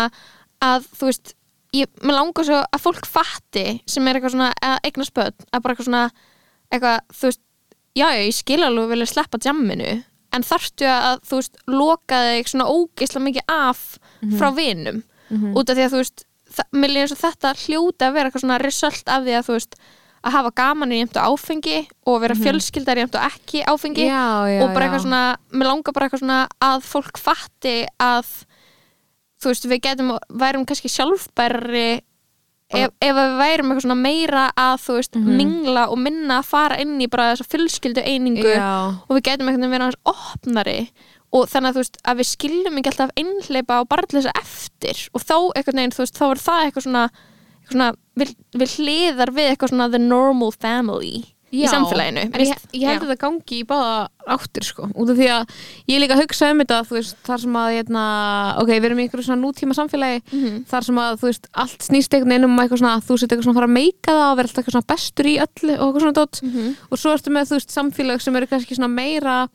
að þú veist, ég, mér langar svo að fólk fatti sem er eitthvað svona að eigna spöld, að bara eitthvað svona eitthvað, þú veist, já, ég skil alveg að vilja sleppa jamminu en þarftu að, þú veist, loka þig svona ógeisla mikið af frá vinum, út af því að þú veist mér líður eins og þetta hljóta að vera eitthvað svona result af því að þú veist að hafa gaman í jæmt og áfengi og vera fjölskyldar í jæmt og ekki áfengi Já, já, og bara eitthvað svona, mér langar bara eitthvað svona að fólk fatti að þú veist, við getum, værum kannski sjálfbærri ef, ef við værum eitthvað svona meira að þú veist, Mhm. mingla og minna að fara inn í bara þessa fjölskyldu einingu Já. og við getum eitthvað vera hans opnari og þannig að þú veist, að við skiljum ekki alltaf einhleipa og barnleysa eftir. Og þá eitthvað neginn, þú veist, þá er það eitthvað svona, eitthvað svona við, við hliðar við eitthvað svona the normal family í Já, samfélaginu. en ég, ég held að þetta gangi í báða áttir sko, út af því að ég líka hugsa um þetta, veist, þar sem að hérna, ok, við erum í einhverju svona nútíma samfélagi Mhm. þar sem að, þú veist, allt snýst einhvern veginn um eitthvað svona, þú sett eitthvað svona að fara að meika það og vera alltaf eitthvað svona bestur í öllu og eitthvað svona dót. Mhm. og svo ertu með, þú veist, samfélag sem eru kannski svona meira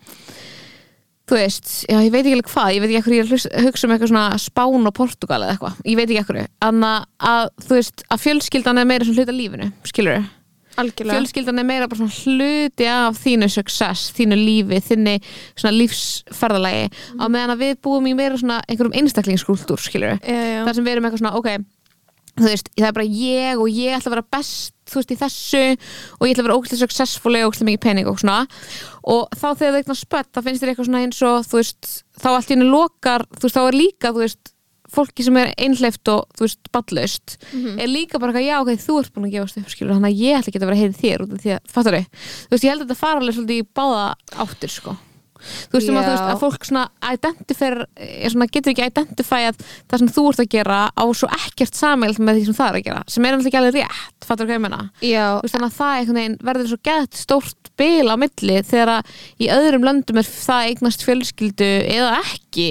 þú veist, já, ég veit ekki alveg hvað ég veit ekki ekkur ég er að hugsa um eitthvað svona Spán og Portugal eða eitthvað, ég veit ekki ekkur en að, þú veist, að fjölskyldan er meira svona hluta lífinu, skilur algjörlega. Fjölskyldan er meira bara svona hluti af þínu success, þínu lífi þinni svona lífsferðalagi. Á meðan að við búum í meira svona einhverjum einstaklingskultúr, skilur já. þar sem við erum eitthvað svona, ok þú veist, það er bara ég og ég ætla að vera best þú veist, í þessu og ég ætla að vera ógæslega successful og ógæslega mikið pening og svona. Og þá þegar það eitthvað spött, þá finnst þér eitthvað svona eins og þú veist, þá allt í henni lokar þú veist, þá er líka, þú veist fólki sem er einhleift og, þú veist, ballust er líka bara eitthvað, já, ok, þú ert búin að gefast upp, skilur, þannig að ég ætla ekki að vera að heyri þér út af því að, fattar þau, þú veist, ég held að þetta fara alveg svolítið í báða áttir, sko þú veist, um að, þú veist, að fólk svona svona, getur ekki identifæjað það sem þú ert að gera á svo ekkert samælt með því sem það er að gera sem er alltaf ekki alveg rétt, fattar hvað ég menna þannig að það veginn verður svo gett stórt bil á milli þegar að í öðrum löndum er það eignast fjölskyldu eða ekki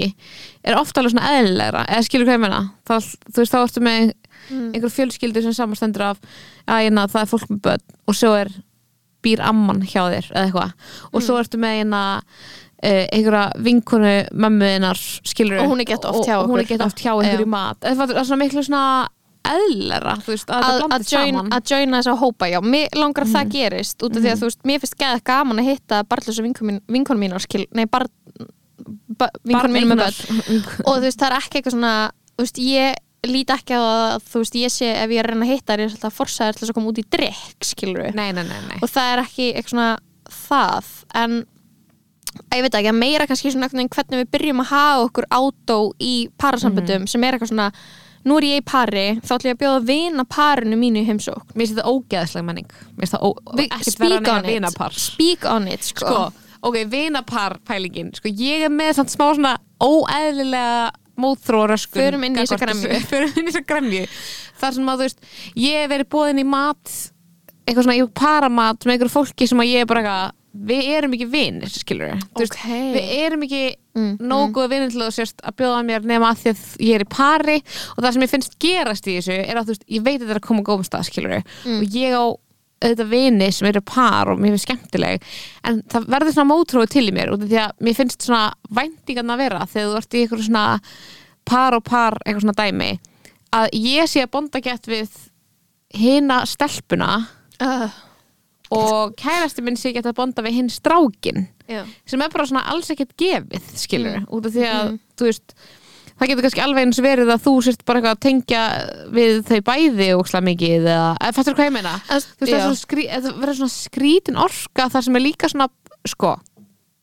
er ofta alveg svona eðlilegra eða skilur hvað ég menna það, þú veist þá ertu með einhver fjölskyldu sem samanstendur af að það er fólk með börn og svo er býr amman hjá þér eða eitthvað. Og svo ertu með hérna Uh, einhverja vinkonu mömmuðinnar skilur Og hún er gett oft hjá og hún er okkur. gett oft hjá einhverju mat. Það er svona miklu svona eðlera að joina þess að hópa já, mér langar að það gerist út af því að þú veist, mér finnst geða gaman að hitta barnlösa vinkonum mínar skil, nei, bar, ba, vinkonum mínum með börn. og þú veist, það er ekki eitthvað svona þú veist, ég lít ekki það að þú veist, ég sé ef ég er að reyna að hitta ég er alltaf forsaður til þess að koma út í drikk, skilur nei, nei, nei, nei. og það er ekki eitthvað svona það, en að ég veit ekki, að meira kannski svona hvernig við byrjum að hafa okkur átó í parasamböndum sem er eitthvað svona nú er ég í pari, þá ætlum ég að bjóða að vina parinu mínu í heimsók Mér finnst þetta ógeðslega menning. Mér finnst það speak on it. vinapar. Speak on it, sko, Sko, ok, vinapar pælingin Sko, ég er með samt smá svona óeðlilega móðþróa röskun Förum inn í þessa gagnvart gremju. þessu. [laughs] Förum inn í þessa gremju Þar sem að, þú veist, ég hef verið bóðin í mat eitthvað svona í paramat með einhverju fólki sem að ég er bara eitthvað við erum ekki vinir, skilur við Ok. við erum ekki Mm, nógu góð vinir til að sérst að bjóða mér nema að því að ég er í pari og það sem ég finnst gerast í þessu er að þú veist, ég veit að þetta er að koma góðum stað, skilur Mm. og ég á auðvitað vini sem eru par og mér finnst skemmtileg en það verður svona mótróið til í mér út af því að mér finnst svona væntingan að vera þegar þú ert í eitthvað svona par og par, eitthvað svona dæmi að ég sé að bonda gett við hina stelpuna uh, og kærasti minn sé gett að bonda við hinn strákin já. sem er bara svona alls ekkert gefið skilur, Mm. út af því að Mm. þú veist, það getur kannski alveg eins verið að þú sért bara eitthvað að tengja við þau bæði ókslega mikið eða, eða fattur hvað ég meina? Að, þú veist, það, skrí, það verður svona skrítin orka þar sem er líka svona, sko.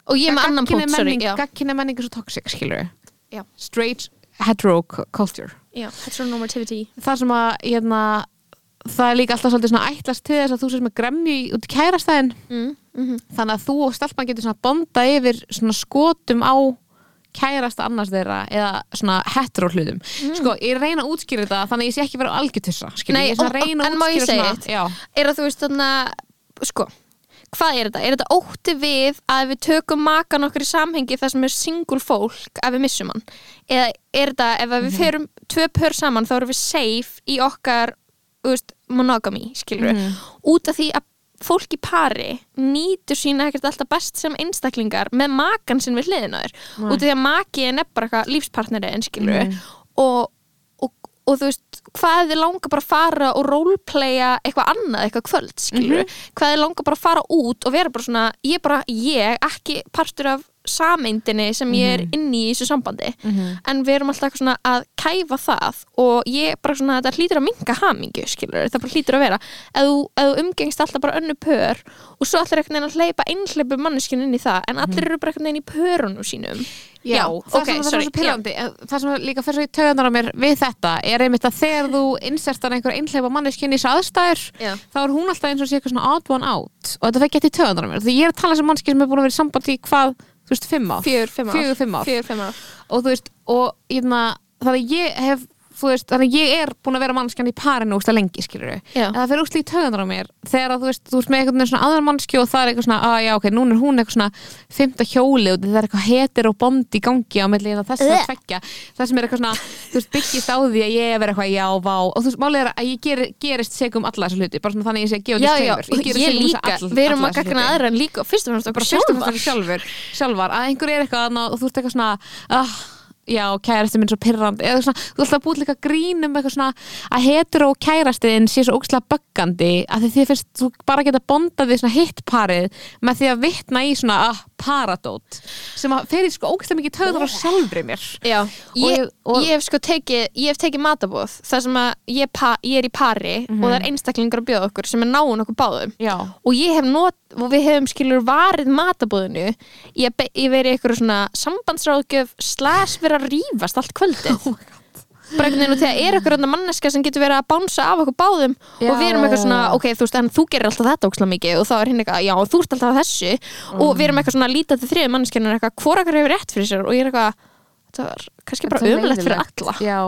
Og ég er með annan punkt, sorry gagkinni menning er svo toxic, skilur Já. straight hetero cu- culture. Já, heteronormativity. Þar sem að, hérna það er líka alltaf svolítið svona ætlast til þess að þú sért með gremju í- út í kærastæðin. Mm, mm þannig að þú og stelpan getur svona bonda yfir svona skotum á kærasta annars þeirra eða svona hetero hlutum sko, ég reyna að útskýra þetta þannig að ég sé ekki algjörtussa Mm. Er og- að reyna en má ég segja já, er að þú veist þarna sko, hvað er þetta? Er þetta ótti við að við tökum makan okkur í samhengi þar sem er single fólk að við missum hann? Eða er þetta ef við Mhm. ferum tvö pör saman þá erum við safe í okkar monogamy, skilur Mhm. út af því að fólk í pari nýtur sína ekkert alltaf best sem einstaklingar með makan sinn við hliðina þér Nei. út af því að maki er nefn bara eitthvað lífspartneri en skilur Mhm. og, og, og þú veist hvað þið langar bara að fara og roleplaya eitthvað annað, eitthvað kvöld skilur hvað þið langar bara að fara út og vera bara svona ég bara ég, ekki partur af sameindinni sem ég er inni í þessu sambandi. En við erum alltaf svona að kæfa það og ég bara svona þetta hlýtur að minga hamingju skilur, það bara hlýtur að vera. Ef þú, þú umgengst alltaf bara önnu pör og svo allir eitthvað að hleypa einhleipu manneskjun inn í það en allir eru bara eitthvað inn í pörunum sínum. Já, það ok, sem það er sorry, svo pyrrandi það sem líka fyrir svo í töðanar á mér við þetta er einmitt að þegar þú insertar einhver einhleipa manneskinn í þessu aðstæður Já. þá er hún alltaf eins og sé eitthvað svona odd one out. Og þetta fekk gett í töðanar á mér því ég er að tala sem manneskinn sem er búin að vera í sambandi í hvað, þú veist, fimm ár. Fjögur, fimm ár. Og þú veist, og ég meina, það að ég hef veist, þannig að ég er búin að vera mannskjan í parinu úrslega lengi, skilur við en það fyrir úrslega í töðunar á mér þegar að þú veist, þú veist með einhvern veginn svona aðra mannskju og það er eitthvað svona, að já, ok, núna er hún eitthvað svona fymta hjóli og það er eitthvað heter og bond í gangi á milli hérna þess að Ugh. tveggja. Það sem er eitthvað svona, þú veist, byggist á því að ég er verið eitthvað, já, vá, og þú veist, málið er að ég ger, gerist segum alla þessa hluti bara svona þannig að ég sé að já, að að kærasti minn svo pirrandi. Eða svona, þú ætla að búið líka grínum eitthvað svona að hetur og kærastiðin sé svo ógslag böggandi að því þið finnst þú bara geta bondað við svona hittparið með því að vitna í svona ah, paradót. Sem að fer í sko ógslag mikið töður á sjálfri mér. Já, ég, ég- og- ég hef sko tekið ég hef tekið matabóð þar sem að ég, pa, ég er í pari og það er einstaklingar að bjóða okkur sem er náun okkur báðum. Já, og ég hef not, og við hefum skilur varið matabóðinu ég, ég verið eitthvað svona sambandsráðgjöf slash verið að rífast allt kvöldið. [laughs] Oh bara einhvern veginn og þegar er eitthvað manneska sem getur verið að bánsa af okkur báðum Já, og við erum eitthvað svona, ok, þú veist, en þú gerir alltaf þetta ókslega mikið og þá er hinn eitthvað, já, þú ert alltaf þessu og við erum eitthvað svona líta til þriði manneskjarnar eitthvað, hvora okkar hefur rétt fyrir sér? Og ég er eitthvað, þetta var kannski bara ömulegt fyrir alla. Já.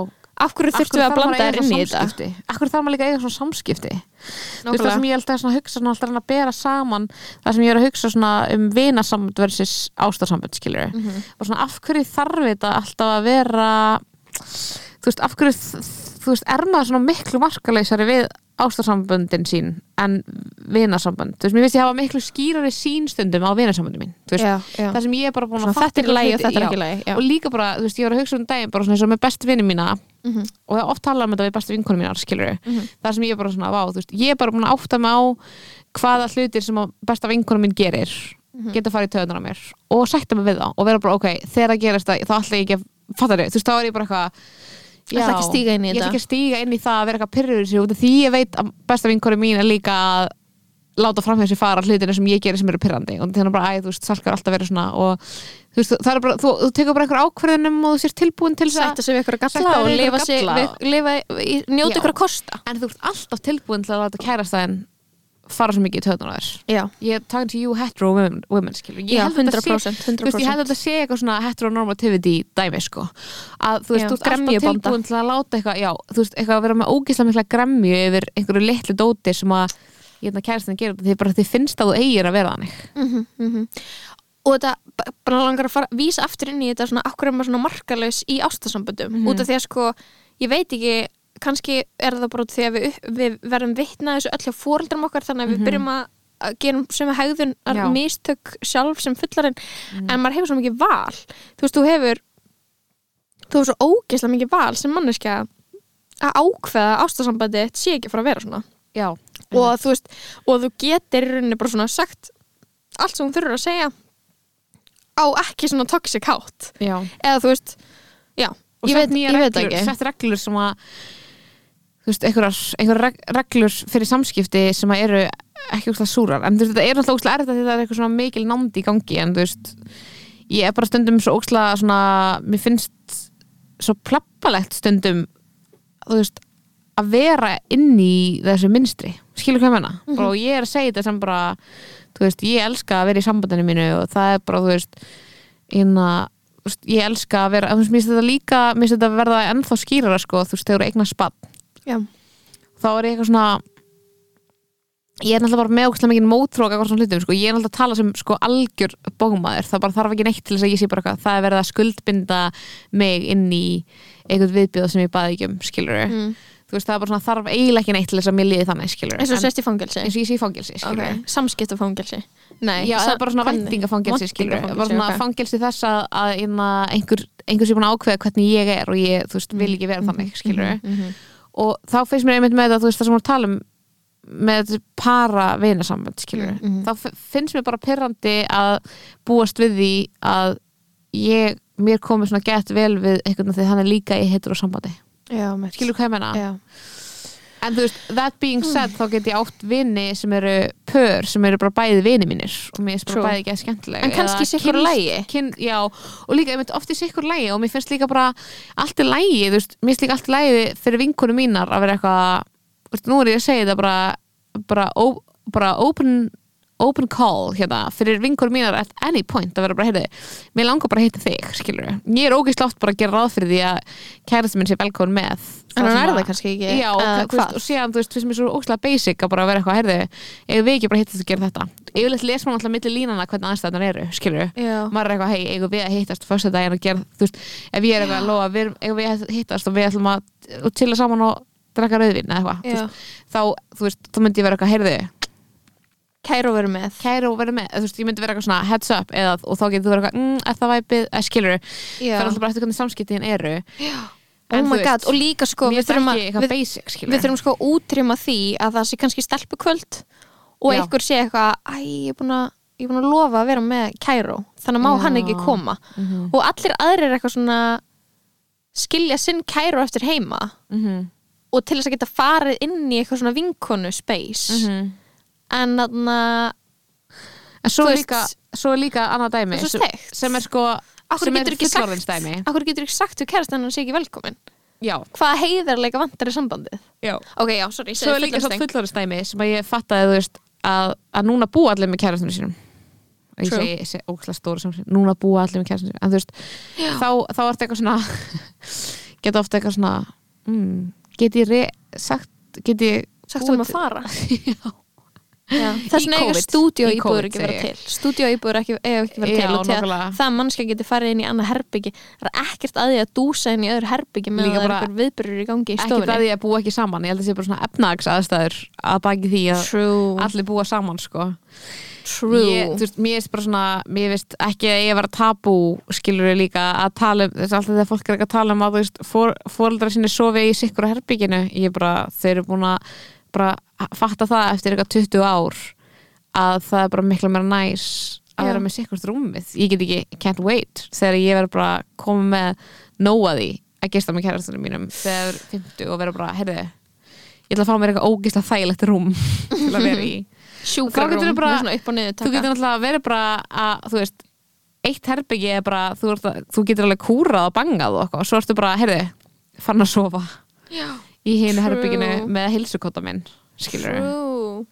Af hverju þurftum við að blanda þér inn í þetta? þetta Akkur þarf maður líka eiga svona samskipti? Þú veist það sem ég held að hugsa svona alltaf að bera saman það sem ég er að hugsa um vinasamband versus ástarsamband skilur Mhm. og svona af hverju þarf þetta alltaf að vera þú veist af hverju þú veist er maður svona miklu markaleysari við ástarsamböndin sín en vinasamband þú veist mér finnst ég hafa miklu skýrari sínstundum á vinasamböndin mín þú veist já, já. það sem ég er bara búin að fatta þetta er í lagi og þetta er ekki já. og líka bara, þú veist, ég var að hugsa um daginn bara svona eins og með bestu vinni mína Mhm. og það oft talað um þetta við bestu vinkonu mínar skilur Mhm. það sem ég er bara svona, vá, þú veist ég er bara búin að átta mig á hvaða hlutir sem að besta vinkonu mín gerir Mhm. geta farið í töðunar á mér og sætta mig við það og vera bara, ok, þegar það gerist það þá ætla ég ekki að, fattar þau, þú veist, þá er ég bara eitthvað Ætla ekki að stíga inn í ég ætla þetta. ekki að stíga inn í það að vera eitthvað pyrrur sér út því ég veit að besta vinkonu mín er líka að láta fram þessi fara hlutinu sem ég gerir sem eru pyrrandi og þannig bara, æ, þú veist, salkar alltaf verið svona og þú veist, það er bara, þú, þú tekur bara einhver ákverðunum og þú sér tilbúin til þess að sætta sig við ykkur að galla og lifa, að sig, njóta ykkur að kosta. En þú ert alltaf tilbúin til að láta kærastæðin fara svo mikið í töðunar ég talking to you hetero women, women ég já held að þetta sé 100%, Þú veist, ég 100%. held að þetta sé eitthvað svona heteronormativity dæmi sko. Að þú veist, Já, þú ert alltaf tilbúin til að láta eitthvað já, þú veist, eitthvað að vera með ógislega mikla gremju yfir einhverju litlu dóti sem að ég hefna kærastin gerir því bara þið finnst að þú eigir að vera þannig. Mhm, mhm. og þetta bara langar að fara, vísa aftur inn í þetta svona, akkur er maður svona markalaus í ástasamböndum? Mhm. út af því að sko, ég veit ekki kannski er það bara því að við, við verðum vitna þessu öll hjá fóreldrum okkar þannig að við byrjum að að gera sömu hegðun Mhm. Mhm. mistök sjálf sem fullarinn en maður hefur svo mikið val. Þú veist, þú hefur þú hefur svo ógeðslega mikið val sem manneskja að ákveða ástasambandi sé ekki að fara að vera svona. Já, og þú veist, og þú getur í rauninni bara svona sagt allt sem þú þurfur að segja á ekki svona toxic hátt. Já. eða þú veist, já og ég veit, nýja ég veit reglur, ekki. sett reglur sem að þú veist, einhverjar, einhverjar reg- reglur fyrir samskipti sem að eru ekki úrslega súrar, en þú veist, þetta er alltaf erfitt að því það er eitthvað svona mikil nándi í gangi en þú veist, ég er bara stundum svo ókslega svona, mér finnst svo plappalegt stundum þú veist, að vera inn í þessu minstri, skilur hvað menna Mhm. og ég er að segja þetta sem bara þú veist, ég elska að vera í sambandinu mínu og það er bara, þú veist inna, þú veist, ég elska að vera þú veist, mér finnst þetta líka, mér finnst þetta verða ennþá skýrara sko, þú veist, þegar þú eignar spatt já, þá er ég eitthvað svona ég er náttúrulega bara með ógæslega mikið mótrók eitthvað svona hlutum, sko, ég er náttúrulega að tala sem sko algjör bómaður, það bara þarf ekki neitt til þess að ég sé bara eitthvað, það er verið að skuldbinda mig inn í einhvern viðbjóð sem ég baði ekki um, skilur mm. þú veist, það er bara svona þarf eiginlega ekki neitt til þess að mér liði þannig, skilur eins og sérst í fangelsi. eins og ég sé í fangelsi, skilur okay. samskiptafangelsi. Nei, Já, það er bara svona ok. fangelsi þess að, að inna, einhver, einhver sem búin að ákveða hvernig ég er og ég, veist, vil ekki vera þannig skilur Mhm, mhm. Og þá finnst mér einmitt með það, þú veist, það sem að tala um með para vinasamband Mm, mhm. þá finnst mér bara pyrrandi að búast við því að ég mér komið svona gett vel við einhvern veginn því hann er líka í heitur og sambandi Já, skilur hvað ég menna? Já, En þú veist, that being said þá get ég átt vini sem eru pör sem eru bara bæði vini mínir. Og mér finnst bara bæði ekki að skemmtilega En kannski sikkur kyn, Já, og líka einmitt oft í sikkur lægi og mér finnst líka bara allt í lægi, þú veist, mér finnst líka allt lægi fyrir vinkunum mínar að vera eitthvað þú veist, nú er ég að segja þetta bara bara, ó, bara open open call hérna fyrir vinkur mínar at any point að vera bara, heyrðu, mér langar bara að hitta þig skilur ég er ógeðslega oft bara að gera ráð fyrir því að kærasti minn sé velkomin með. En hann er að- það kannski ekki Já, eða og, þú veist, og síðan, þú veist, finnst mér svo ógeðslega basic að bara vera eitthvað, heyrðu, eigum við ekki bara að hittast og gera þetta? Yfirleitt les maður alltaf milli línana hvernig aðstæðan eru, skilur Já. maður er eitthvað, hei, eigum við að hittast fyrsta daginn og gera, þú veist, ef ég er eitthvað að lofa, við, eigum við að hittast og við ætlum að og Kæró verið með. Og verið með, þú veist, ég myndi vera eitthvað svona heads up eða, og þá getur þú vera eitthvað, mm, er það væpið, eða skilur Já. það er alltaf bara eftir hvernig samskiptin eru. Oh En þú my god, og líka sko við þurfum, að, við, basic, við þurfum sko að útrýma því að það sé kannski stelpukvöld og Já. einhver sé eitthvað æ, ég er búin að ég er búin að lofa að vera með Kæró þannig má Já. hann ekki koma. Mhm. og allir aðrir er eitthvað svona skilja sinn Kæró eftir heima. Mhm, og til þess að geta farið inn í eitthvað svona vinkonu space. Mhm. En þannig En svo Þú er líka, svo er líka annað dæmi er sem, er sko sem er fullorðinsdæmi Akkur getur ekki sagt við kærast en hann sé ekki velkomin Já, Hvaða heiðarleika vantar í sambandið? já. Ok, já, sorry, Svo er líka svo fullorðinsdæmi sem að ég fattaði þú veist, að, að núna búa allir með kærastunum sínum. Og ég segi, segi ókslega stóri sem núna búa allir með kærastunum sínum. En þú veist, þá, þá ertu eitthvað svona [laughs] geta ofta eitthvað svona mm, get ég sagt get ég Sagt um að fara? [laughs] Já, Þess vegna eiga stúdíu íbúður ekki ég. til. Stúdíu íbúður ekki, eiga ekki vera Já, til og til að það mannska getur farið inn í annað herbyggi það er ekkert að því að dúsa inn í öðru herbyggi með Líka að það er einhver viðbyrjur í gangi í stofunni. það ég að búa ekki saman. Ég held að sé bara svona efnags aðstæður að baki því að True, allir búa saman sko. True. Ég, veist, mér er bara svona mér veist ekki að ég var tabú skilur við líka að tala um þess að alltaf þegar fólk er ekki að tala um að þú veist fóreldra sinni sofi í sikkur á herbygginu ég er bara, þeir eru búin að bara fatta það eftir eitthvað 20 ár að það er bara miklu meira næs að vera með sikkurt rúmið. Ég get ekki, can't wait þegar ég verður bara að koma með nóa því að gista með kærastunum mínum þegar 50 og vera bara, heyrðu ég ætla að fá mér eitthvað ógislega þægilegt rúm [laughs] til að vera í. Sjúkrarúm, svona upp og niður þú getur náttúrulega verið bara að þú veist, eitt herbyggi er bara þú, að, þú getur alveg kúrað og bangað og svo ertu bara, heyrðu fann að sofa. Já, í hinu True. herbygginu með hilsukota minn skilur true.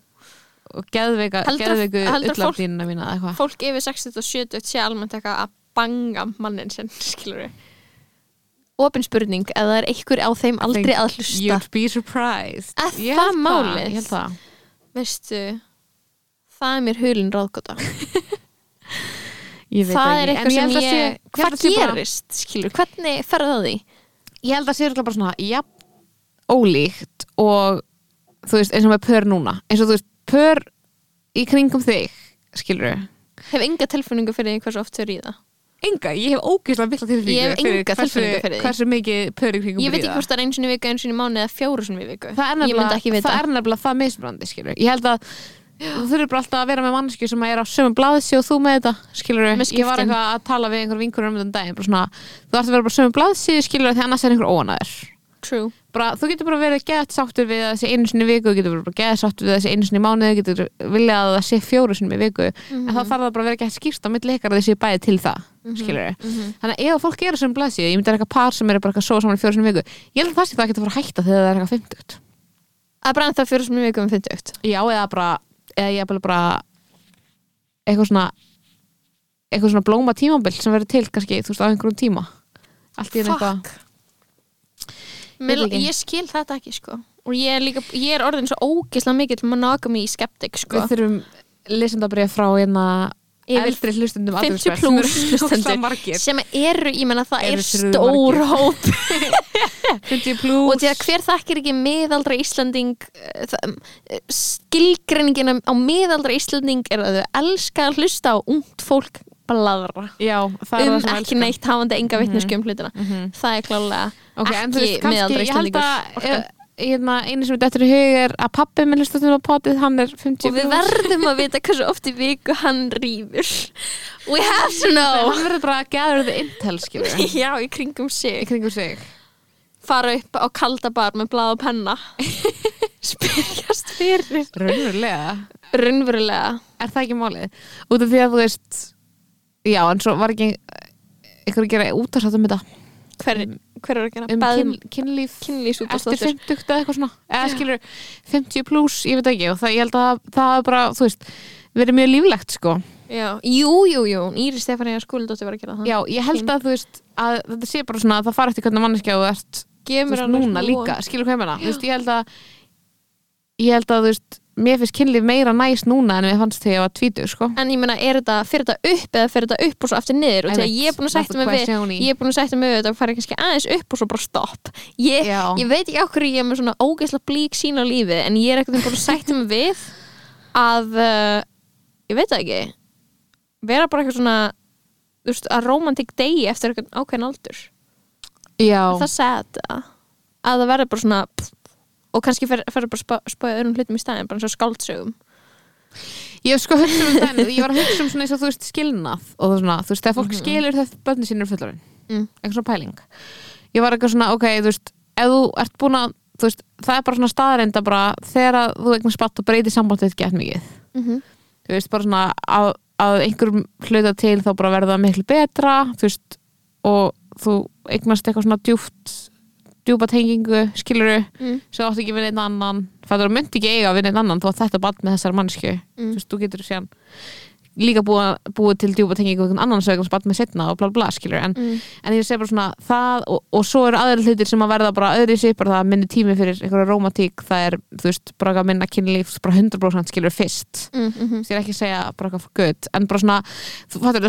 Og geðveika, að- heldur að fólk- Fólk yfir 60 og 70 sé almennt eitthvað að banga mannin sinn, [laughs] skilur Opin spurning, eða er einhver á þeim aldrei að hlusta. You'd be surprised. Er Ég það málið? Það. Veistu, það er mér hulin ráðgóta [laughs] það er eitthvað sem að ég, ég hvað að gerist skilur, hvernig ferðu það því? Ég held að sé örugglega bara svona ja, ólíkt og þú veist, eins og með pör núna. Eins og þú veist, pör í kringum þig skilur hef enga tilfinningu fyrir því hversu oft þau ríða. Enga, ég hef ógeðslega mikla tilfinningu Ég hef enga tilfinningu fyrir því. hversu mikið pör í kringum ég veit ekki hvort það er einu sinni í viku, einu sinni í mánu eða fjóru sinni í viku. Það er ég myndi ekki nefnilega vita. það, er það misbrandi skilur ég held að þú þurfir bara alltaf að vera með mannsku sem er á sömum blaðsi og þú með þetta skilur ég var eitthvað að tala við einhver vinkur um þetta daginn bara svona, þú ert að vera bara sömum blaðsi skilur því annars er einhver óanæður true bara, þú getur bara verið gett sáttur við þessi einu sinni viku, getur bara gett sáttur við þessi einu sinni mánuði, getur viljað að það sé fjóru sinni viku, en þá þarf það bara vera gett skýrst á milli ykkar þessi bæði til það skilur þannig að ef fólk er sem blæsið, ég myndi að eitthvað par sem er bara svo saman fjóru sinni viku, ég held að það sé það að geta fara að hætta þegar það er eitthvað 50 að bara ennþá fjóru sinni viku um 50 já, eða bara, eða bara, eitthvað svona eitthvað svona blóma tímabil sem verður til kannski, þú veist, á einhverjum tíma. Allt í einu eitthvað Mér, ég skil þetta ekki sko. Og ég er líka, ég er orðin svo ógeðslega mikill monogamy skeptik sko. Við þurfum lesendabrið frá hérna Yfir eldri hlustundum 50 athyglisverð, plus sem eru hlustendur. sem eru, ég menna það Eru er stór hóp. [laughs] 50 plus. Og því að hver þekkir ekki miðaldra Íslanding eh, eh, skilgreiningin á miðaldra Íslanding er að þau elska að hlusta á ungt fólk bladra það um það ekki neitt hafandi enga vitnesku um hlutina. Mhm. það er klálega Ok, en þú ekki að orkan. eh, hérna, einu sem er dættur í hug er að pappi minn hlustum á potið, hann er 50 og við verðum að vita hversu oft í viku hann rýfur we have to know. Hann verður bara að gather the intel skilur [laughs] já, í kringum í sig kringum sig. Fara upp á kaldabar með blað og penna. [laughs] Spyrjast fyrir. Raunverulega, raunverulega. Er það ekki málið? Út af því að þú veist já, en svo var ekki einhver að gera útarsátt um þetta. Hver, hver er að gera? um Beðm- kyn, kynlíf kynlýs út eftir 50 eða eitthvað svona. Eða skilur 50 pluss, ég veit ekki og það, ég held að það er bara, þú veist verið mjög líflegt sko. Já, jú, jú, jú, Íri Stefania Skúldóttir var að gera það. Já, ég held að þú veist að þetta sé bara svona að það fara eftir hvernig manneskja þú ert þú veist, núna líka, skilur hvað ég meina? Þú veist, ég held að ég held að þú veist, mér finnst kynlíf meira næst núna en mér fannst þegar ég var tvítur sko. En ég meina, er þetta, fyrir þetta upp eða fyrir þetta upp og svo aftur niður? Og ég er búin að the mig við ég er búin að sætta mig við þetta og fara kannski aðeins upp og svo bara stopp. Ég, ég veit ekki okkur ég er með svona ógeðslega blík sín á lífi en ég er eitthvað búin að sætta mig við að uh, ég veit það ekki. Vera bara eitthvað svona þú veist, að romantik degi eftir eitthvað ákveðin aldur. Já, Er það að að það verður bara svona pff, og kannski fer, fer bara spá, spája öðrum hlutum í staðin bara eins og skáldsögum. Ég hef sko hugsa um þenni ég var að hugsa um svona eins og þú veist skilnað og það svona, þú veist, þegar fólk skilur þegar börnin sín er fullorinn, mm. eitthvað svona pæling. Ég var eitthvað svona, ok, þú veist ef þú ert búin að, þú veist, það er bara svona staðareinda bara þegar að þú eignast spatt og breytir sambandið gett mikið Mm -hmm. þú veist, bara svona að, að einhverjum hluta til þá bara verða miklu betra þú veist, og þú eignast eitthvað svona djúpt djúpa tengingu, skiluru mm. sem þú átt ekki við einn annan það er myndi ekki eiga við einn annan þú átt þetta band með þessar mannsku Mm. þú veist, þú getur síðan líka búið, búið til djúpa tengingu einhvern annan eignast band með setna og bla bla skilur en, Mm. en ég segi bara svona það og, og svo eru aðrir hlutir sem að verða bara öðru sér bara það minni tími fyrir einhverja romantík það er, þú veist, bara eitthvað minna kynlíf bara 100% skilur fyrst Mm -hmm. ég er ekki að segja bara eitthvað good en bara svona, þú fattur,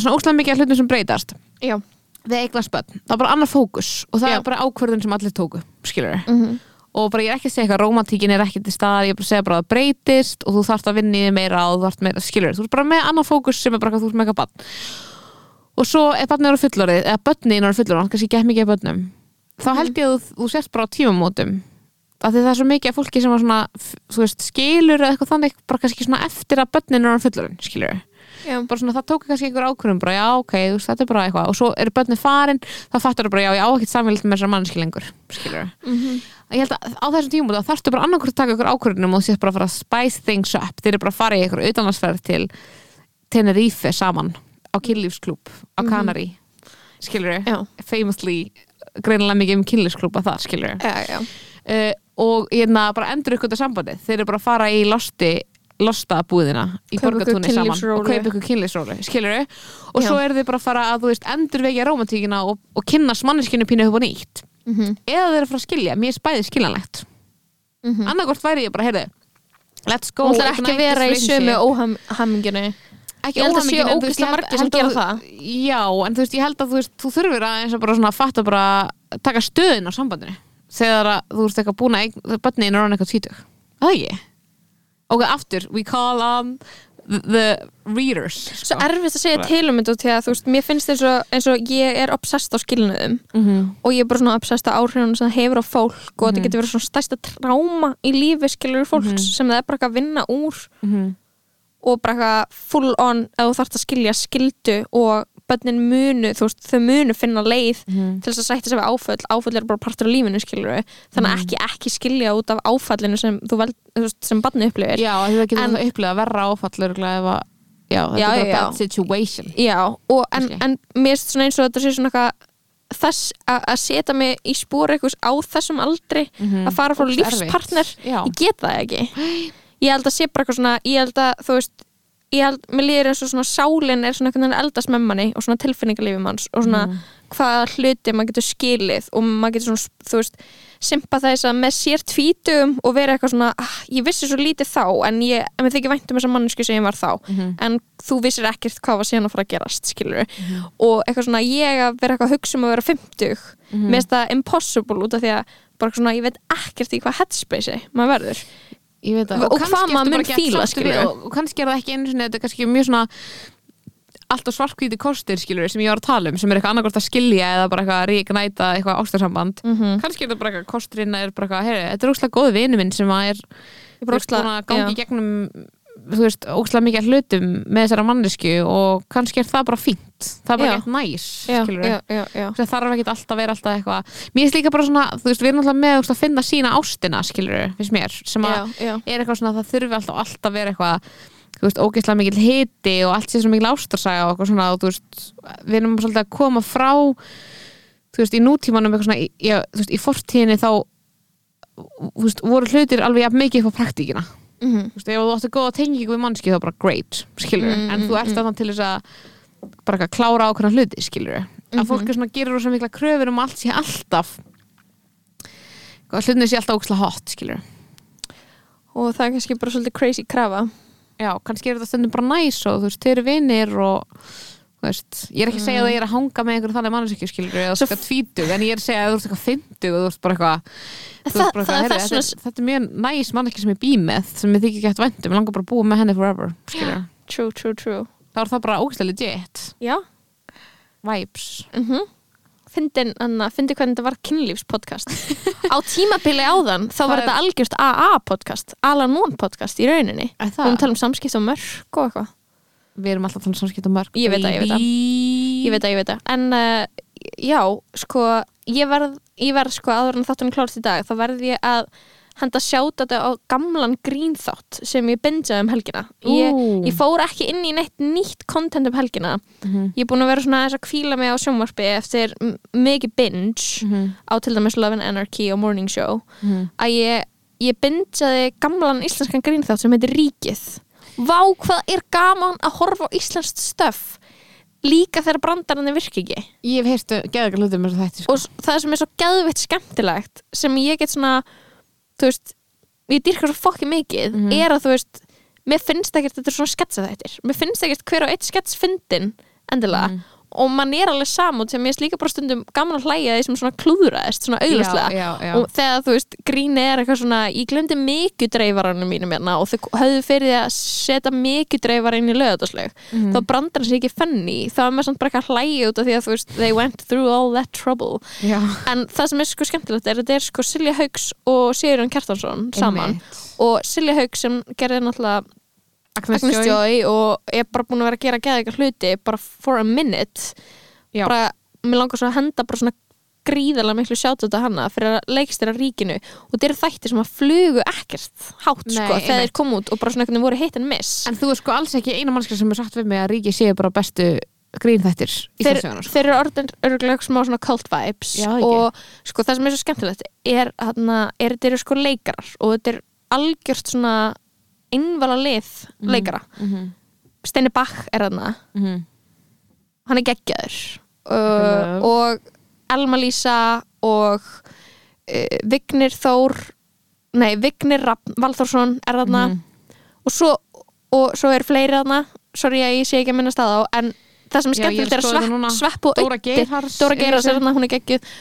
er við eignast börn, það er bara annar fókus og það Já. er bara ákvörðun sem allir tóku skilur mm -hmm. og bara ég er ekki að segja eitthvað romantíkin er ekki til stað, ég er bara að segja bara að það breytist og þú þarft að vinna í því meira og þú þarft meira skilur, þú ert bara með annar fókus sem er bara eitthvað þú ert með eitthvað barn. Og svo ef barnið eru fullorðið, eða börnin eru fullorðið kannski ekki mikið af börnum þá held ég að þú, þú sért bara á tímamótum. Af því það er svo mikið af fólki sem var svona þú veist, skilur eða eitthvað þannig bara kannski svona eftir að börnin eru fullorðin skilur Já bara svona það tók kannski einhver ákvörðum bara já ok, þú veist, þetta er bara eitthvað. Og svo eru börnin farin, þá fattar þú bara já, ég á ekkert samvild með þessar mannski lengur mm ég held að á þessum tímum þá þarftu bara annarkvort að taka ykkur ákvörðunum og þú sést bara að fara að spice things up. Þeir eru bara að fara í ykkur auðanlandsferð til Tenerife saman á kynlífsklúb á Mhm. Kanari skilur Já, famously greinilega mikið um kynlífsklúba þar skilur já uh, og hérna bara endur ykkur þetta sambandið. Þeir eru bara að fara í losti losta búðina í borgatúni saman og kaupa ykkur kynlífsrólu, og Já. svo eru þið bara að fara að veist endur vekja romantíkina og, og kynnast manneskinu pínu upp á nýtt. Mm -hmm. eða þeir eru að fara að skilja, mér er spæðið skiljanlegt. Mm -hmm. annarkort væri ég bara, heyrðu let's go Hún ætlar ekki ignite að vera í sömu óhaminginu ekki að óhamingju, en þú veist, held- margir sem að gera það. já, en þú veist, ég held að þú veist, þú þurfir að eins og bara svona fatta bara taka stöðin á sambandinu. Þegar að þú veist eitthvað búin að börnin er orðin eitthvað tvítug. Það ekki ok, aftur, we call on the, the readers Svo sko. erfitt að segja til um þetta því að þú veist, mér finnst eins og, eins og ég er obsessed á skilnuðum Mhm. og ég er bara svona obsessed á áhrifun sem hefur á fólk og Mhm. þetta getur verið svona stærsta tráma í lífi skilur fólks Mhm. sem það er bara að vinna úr Mhm. og bara full on ef þú þarft að skilja skildu og börnin munu, þú veist, þau munu finna leið Mhm. til þess að sig við áföll. Áföll er bara partur af lífinu skilur þannig að Mhm. ekki, ekki skilja út af áfallinu sem þú vel, þú veist, sem barni upplifir. Já, það getur En- það upplega verra áfall örugglega ef að já, þetta Já, er bara bad situation Já, og en, en mér finnst svona eins og þetta sé svona eitthvað þess að að setja mig í spór eitthvað á þessum aldri Mhm. að fara frá lífspartner. Ég get það ekki. Ég held að sé bara eitthvað svona ég held að þú veist ég held, mér líður eins og svona sálin er svona einhvern veginn eldast með manni og svona tilfinningalífi manns og svona Mhm. hvaða hluti maður getur skilið og maður getur svona, þú veist sympathæsa með sér tvítugum og vera eitthvað svona, ah, ég vissi svo lítið þá en ég, en mér þykir vænt um þessa mannsku sem ég var þá Mhm. en þú vissir ekkert hvað var síðan að fara að gerast skilur og eitthvað svona ég að vera eitthvað að hugsa um að vera 50 Mhm. mér finnst það impossible út af því að bara svona ég veit ekkert í hvað headspace maður verður Og kannski hvað maður mun fíla, við- og, og kannski er það ekki einu sinni þetta er kannski mjög svona alltaf svartkvíti kostir skilur sem ég var að tala um sem er eitthvað annarkort að skilja eða bara eitthvað að ríknæta eitthvað ástarsamband. Mm -hmm. kannski er þetta bara eitthvað kosturinn er bara eitthvað heyri, þetta er óslega góð vinu minn sem að er veist, búin að gangi gegnum þú veist, óslega mikið hlutum með þessara mannesku og kannski er það bara fínt. Það er bara eitthvað næs skilur það þarf ekki alltaf að vera alltaf eitthvað. Mér finnst líka bara svona, þú veist, við erum alltaf með veist, að finna sína ástina, skilur finnst mér, sem að er eitthvað svona að það þurfi alltaf alltaf að vera eitthvað þú veist, ógeðslega mikil hiti og allt sé svo mikil ástarsaga og eitthvað svona og þú veist, við erum svolítið að koma frá þú veist, í nútímanum svona, já, veist, í fortíðinni þá veist, voru hlutir alveg jafn mikið upp á praktíkina Mhm. þú veist, ef þú áttu góða tengingu við mannski þá bara great, skilur Mm, en þú ert þarna til þess að bara eitthvað klára ákveðna hluti, skilur að fólk er svona gerir rosa mikla kröfur um allt sé alltaf að hlutinni sé alltaf óksla hot, skilur og það er kannski bara svolítið crazy krafa. Já, kannski er þetta stundum bara næs og þú veist, þau eru vinir og veist, ég er ekki að segja að ég er að hanga með einhverjum þannig manneskju, skilur eða Svo svona tvítug, en ég er að segja að þú ert eitthvað fyndug og þú ert bara eitthvað Það- það- eitthvað, það heyrðu, er þetta, er- þetta er mjög næs manneskju sem ég bý með sem ég þykir gett væntum, ég langar bara að búa með henni forever, skilur true, true, true. Þá er það bara ógæslega legit. Já, vibes. Mhm. Fyndin, Anna, fyndi hvernig þetta var kynlífspodcast. Á tímabili áðan þá var Það þetta algjörst AA podcast Alan One podcast í rauninni. Við erum að tala um samskipt og mörg og eitthvað við erum alltaf að tala samskipt og mörg Ég veit það, ég veit baby. ég veit að, ég veit að en uh, já, sko ég verð, ég verð sko en þáttunum klárst í dag þá verð ég að henda sjáta þetta á gamlan grínþátt sem ég bingeaði um helgina ég, ég fór ekki inn í neitt nýtt content um helgina Mhm. ég er búin að vera svona að kvíla mig á sjónvarpi eftir mikið binge Mhm. á til dæmis Love and Anarchy og Morning Show Mhm. að ég, ég bingeaði gamlan íslenskan grínþátt sem heitir Ríkið Vá hvað er gaman að horfa á íslenskt stöf líka þegar brandarinn virki ekki ég hef heyrstu geða ekki hlutum með þetta sko. og það sem er svo geðveitt skemmtilegt sem ég get svona þú veist, ég dýrka svo fokki mikið Mhm. er að þú veist mér finnst ekkert þetta er svona sketsa þættir mér finnst ekkert hver og eitt skets fyndin endilega Mhm. Og mann er alveg samútt sem ég er líka bara stundum gaman að hlæja því sem svona klúðraðist svona já. og þegar þú veist gríni er eitthvað svona ég glemdi mikið dreifaranum mínum hérna og þau höfðu fyrir því að setja mikið dreifar inn í lögataslag Mhm. þá brandar hans ekki fenni þá er maður samt bara eitthvað að hlæja út af því að þú veist they went through all that trouble já. en það sem er sko skemmtilegt er að þetta er sko Silja Hauks og Sigurðan Kjartansson saman Einmitt. og Silja Hauks sem gerði náttúrulega Agnes, Agnes Joy. Og er bara búin að vera að gera geða eitthvað hluti bara for a minute Já. bara, mér langar svo að henda bara svona gríðarlega miklu sjátt þetta hana fyrir að leikstýra ríkinu og þetta eru þættir sem að flugu ekkert hátt Nei, sko þegar þeir kom út og bara svona einhvern veginn voru hit and miss en þú er sko alls ekki eina mannskja sem er satt við mig að ríki séu bara bestu grínþættir í þessu sko. þeir eru orðin örgulega smá svona cult vibes Já, og sko það sem er svo skemmtilegt er, hana, er þetta eru sko leikarar og þetta er algjört svona innvala lið leikara. Mhm. Steini Bach er þarna. Mhm. hann er geggjaður. Uh, og Elma Lísa og uh, Vignir Þór nei, Vignir Valþórsson er þarna. Mhm. og, svo, og svo er fleiri þarna. Sorry að ég sé ekki að minna stað á en það sem er skemmtilegt er að svepp, og Geirharðs Dóra í Geirharðs er þarna, hún er geggjuð.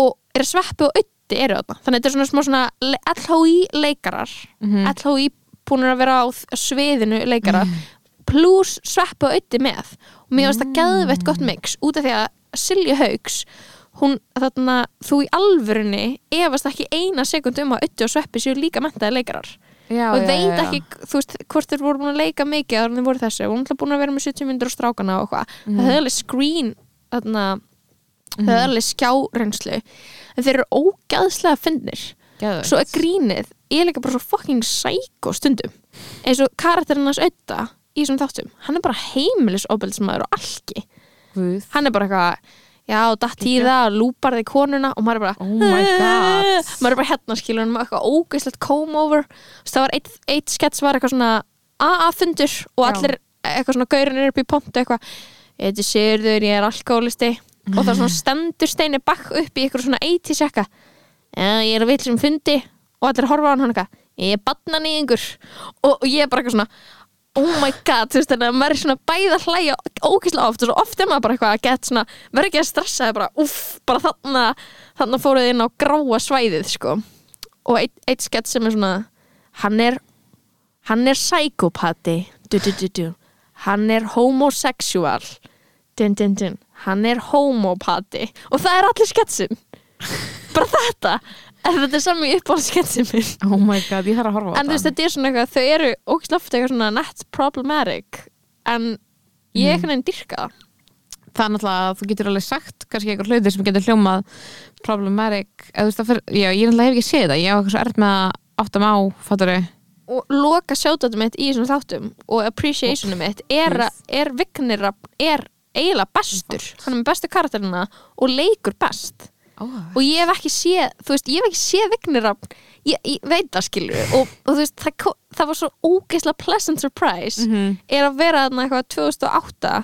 Og er sveppi og Ötti eru þarna. Þannig að þetta er svona smá svona LHI leikarar. Mhm. LHI búinir að vera á sviðinu leikara pluss sveppi og Ötti með. Og mér finnst það geðveitt gott mix út af því að Silja Hauks hún þarna, þú í alvörunni efast ekki eina sekund um að Ötti og sveppi séu líka mentaði leikarar. Já, og já, veit já. ekki, þú veist, hvort þeir voru búin að leika mikið áður en þeir voru þessu, og hún er búin að vera með 70 myndir og strákana og eitthvað, það hefði alveg screen þarna, það hefði alveg skjárenslu en þeir eru ógæðslega fyndnir. Geðveikt. svo er grínið, er líka bara svo fucking psycho stundum, eins og karakterinn hans auða í þessum þáttum hann er bara heimilisofbeldismæður og alki. Guð. hann er bara eitthvað já, datt í það, lúpar þig konuna og maður er bara Oh my god. maður er bara hérna skilur með eitthvað ógæslegt comb over. Það var eitt, eitt skets var eitthvað svona AA-fundur og allir eitthvað svona gaurin er upp í pontu eitthvað ég heiti Sigurður, ég er alkoholisti og það svona [laughs] stendur steini bakk upp í eitthvað svona 80 sekka já, ég er að vill sem fundi og allir horfa á hann hann eitthvað ég er badnanýðingur og, og ég er bara eitthvað svona oh my god, þú veist þannig að maður er svona bæða að hlæja ógeðslega oft og svo oft er maður bara eitthvað að get svona, verður ekki að stressa bara, uff, bara þarna þarna fóruð inn á gráa svæðið sko. Og eitt, eitt skett sem er svona hann er hann er psykopati du, du, du, hann er homosexual. Dun, dun, dun. hann er homopati. Og það er allir sketsin bara þetta en þetta er sami uppáhaldsketsin minn. Oh my god, ég þarf að horfa á en þú veist þetta er svona eitthvað þau eru ógislega oft eitthvað svona net problematic en ég er eitthvað einn dyrka það. Það er náttúrulega að þú getur alveg sagt kannski eitthvað hluti sem getur hljómað problematic. Eða þú veist það fyrir, já, ég náttúrulega hef ekki séð það. Ég á eitthvað svo erft með að átta mig á fattari og loka sjátatum mitt í þessum þáttum og appreciationum mitt er, er Vignir er eiginlega bestur. Hann er með bestu karakterina og leikur best oh. og ég hef ekki séð þú veist, ég hef ekki séð Vignir Rafn ég, ég veit það skilur og, og þú veist, það, það var svo ógeðslega pleasant surprise Mhm. er að vera þarna eitthvað 2008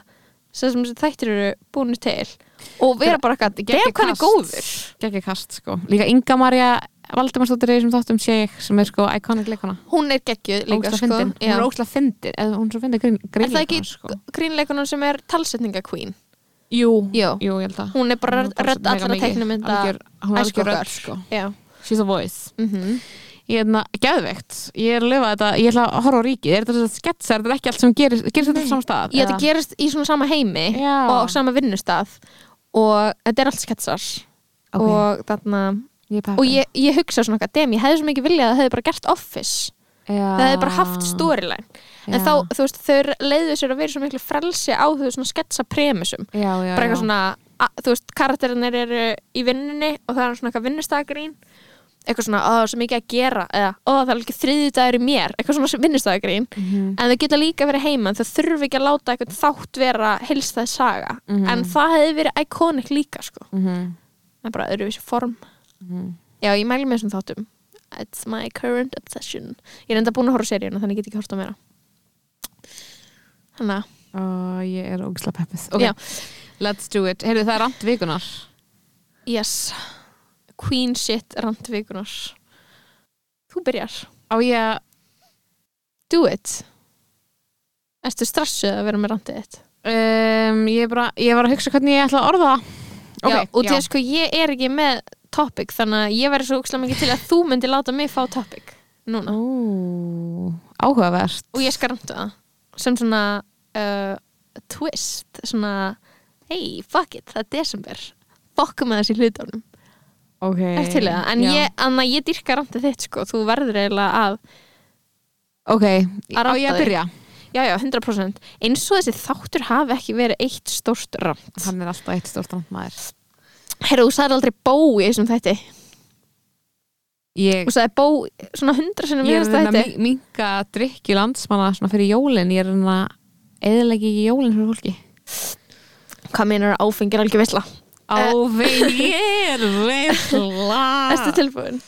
sem þættir eru búinu til og vera bara eitthvað, hann er cast. góður Gekki kast sko Líka Inga Marja Valdemarsdóttir í þessum þáttum sé ég sem er sko iconic leikona hún er geggjuð líka sko fyndin. Hún er ógslag fyndin eða hún er er það ekki sko. grínleikunum sem er talsetninga queen Jú, Jú. jú, ég held að. Hún er bara er rödd allra Algjör- Hún er algjör rödd sko. Já. She's a voice. Mm Ég er hérna, geðveikt. Ég er að lifa þetta, ég ætla að horfa á ríkið. Er þetta sketsar, þetta er ekki allt sem gerist Gerist þetta á saman stað? ég þetta gerist í svona sama heimi Já. og sama vinnustaf og þetta er allt sketsar. Ok. og þarna Ég er og ég, ég hugsa svona dem, ég hefði svo mikið viljað að það hefði bara gert office. Já. það hefði bara haft storyline en Já. þá, þú veist, þau leiðu sér að vera svo miklu frelsi á þú svona sketsa premisum bara eitthvað svona, að, þú veist, karakterinir eru í vinnunni og það er svona eitthvað vinnustagagrín eitthvað svona, ó, svo mikið að gera eða, ó, það er ekki þriðju dagur í mér eitthvað svona vinnustagagrín Mhm. en þau geta líka verið heima, þau þurfi ekki að láta eitthvað þátt vera heilstæð saga Mhm. en það hefði verið iconic líka sko. Mhm. það er bara öðruvísi form Mhm. já, ég mæli með þessum þáttum it's my current obsession ég er enda búin að horfa á seríuna þannig ég get ekki horft á meira að Ó, Ég er ógislega peppið. Ok, let's do it. Heyrðu, það er rand vikunar yes, queen shit randvikunar þú byrjar. Á ég do it? Ertu stressuð að vera með randið þitt? Um, ég, bara, ég var að hugsa hvernig ég ætla að orða það. Já, og því að sko ég er ekki með topic þannig að ég væri svo úkslega mikið til að þú myndi láta mig fá topic núna. Ó, áhugavert. Og ég skal randa það sem svona uh, twist svona hey, fuck it, það er desember. Fokkum með þessi hlutunum. Ok eftir til það, en já. ég, anna, ég dyrka randið þitt sko, þú verður eiginlega að Ok, á ranta ég að byrja? Já, já, 100% eins og þessi þáttur hafi ekki verið eitt stórt rand Hann er alltaf eitt stórt rand maður. Herra, þú sagði aldrei bó í þessum þætti Ég, Þú sagði bó svona hundra er að reyna þætti að minka drikki landsmanna svona fyrir jólin Ég er að eðilegi ekki jólin fyrir fólki Hvað meinar áfengir algjör veisla? Áfeng ég er veitla Erstu tilbúin?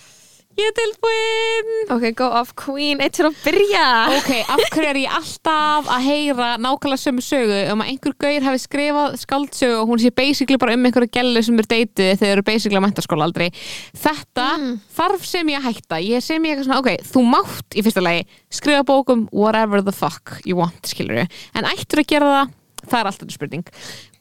Ég er tilbúin Ok, go off queen, eitt til að byrja. Ok, af hverju er ég alltaf að heyra nákvæmlega sömu sögu? Um að einhver gauður hafi skrifað skaldsögu og hún sé basically bara um einhverju gellu sem er deytið þegar þau eru basically að mentaskóla aldrei. Þetta Mm. þarf sem ég að hætta. Ég sem ég eitthvað svona, ok, þú mátt í fyrsta lagi skrifa bókum whatever the fuck you want, skilur en ættur að gera það það er alltaf spurning.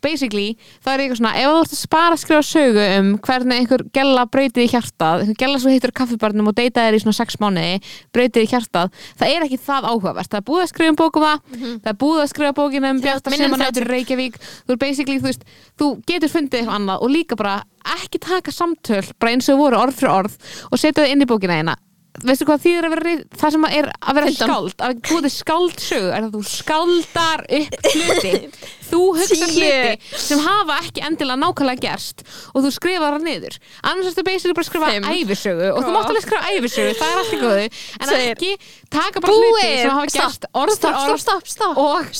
Basically, það er eitthvað svona ef þú ert að spara að skrifa sögu um hvernig einhver gella breytið í hjartað einhver gella svo hittur kaffibarnum og deyta þér í svona sex mánuði breytið í hjartað, það er ekki það áhugavert. Það er búið að skrifa um bókum það það er búið að skrifa bókina um Þú Bjarta ert minni en sem að Reykjavík. Þú er basically, þú veist, þú getur fundið eitthvað annað og líka bara ekki taka samtöl bara eins og voru orð fyrir orð og setja það inn í bókina eina veistu hvað þýðir að vera það sem er að vera skáld? Að búið skáldsögu er að þú skáldar upp hluti? [laughs] Þú hugsa hluti sem hafa ekki endilega nákvæmlega gerst og þú skrifar það niður. Annars ertu basically bara að skrifa æfisögu og þú mátt alveg skrifa æfisögu, það er allt í góðu en Segir. ekki taka bara hluti sem hafa gerst orð stopp, orð og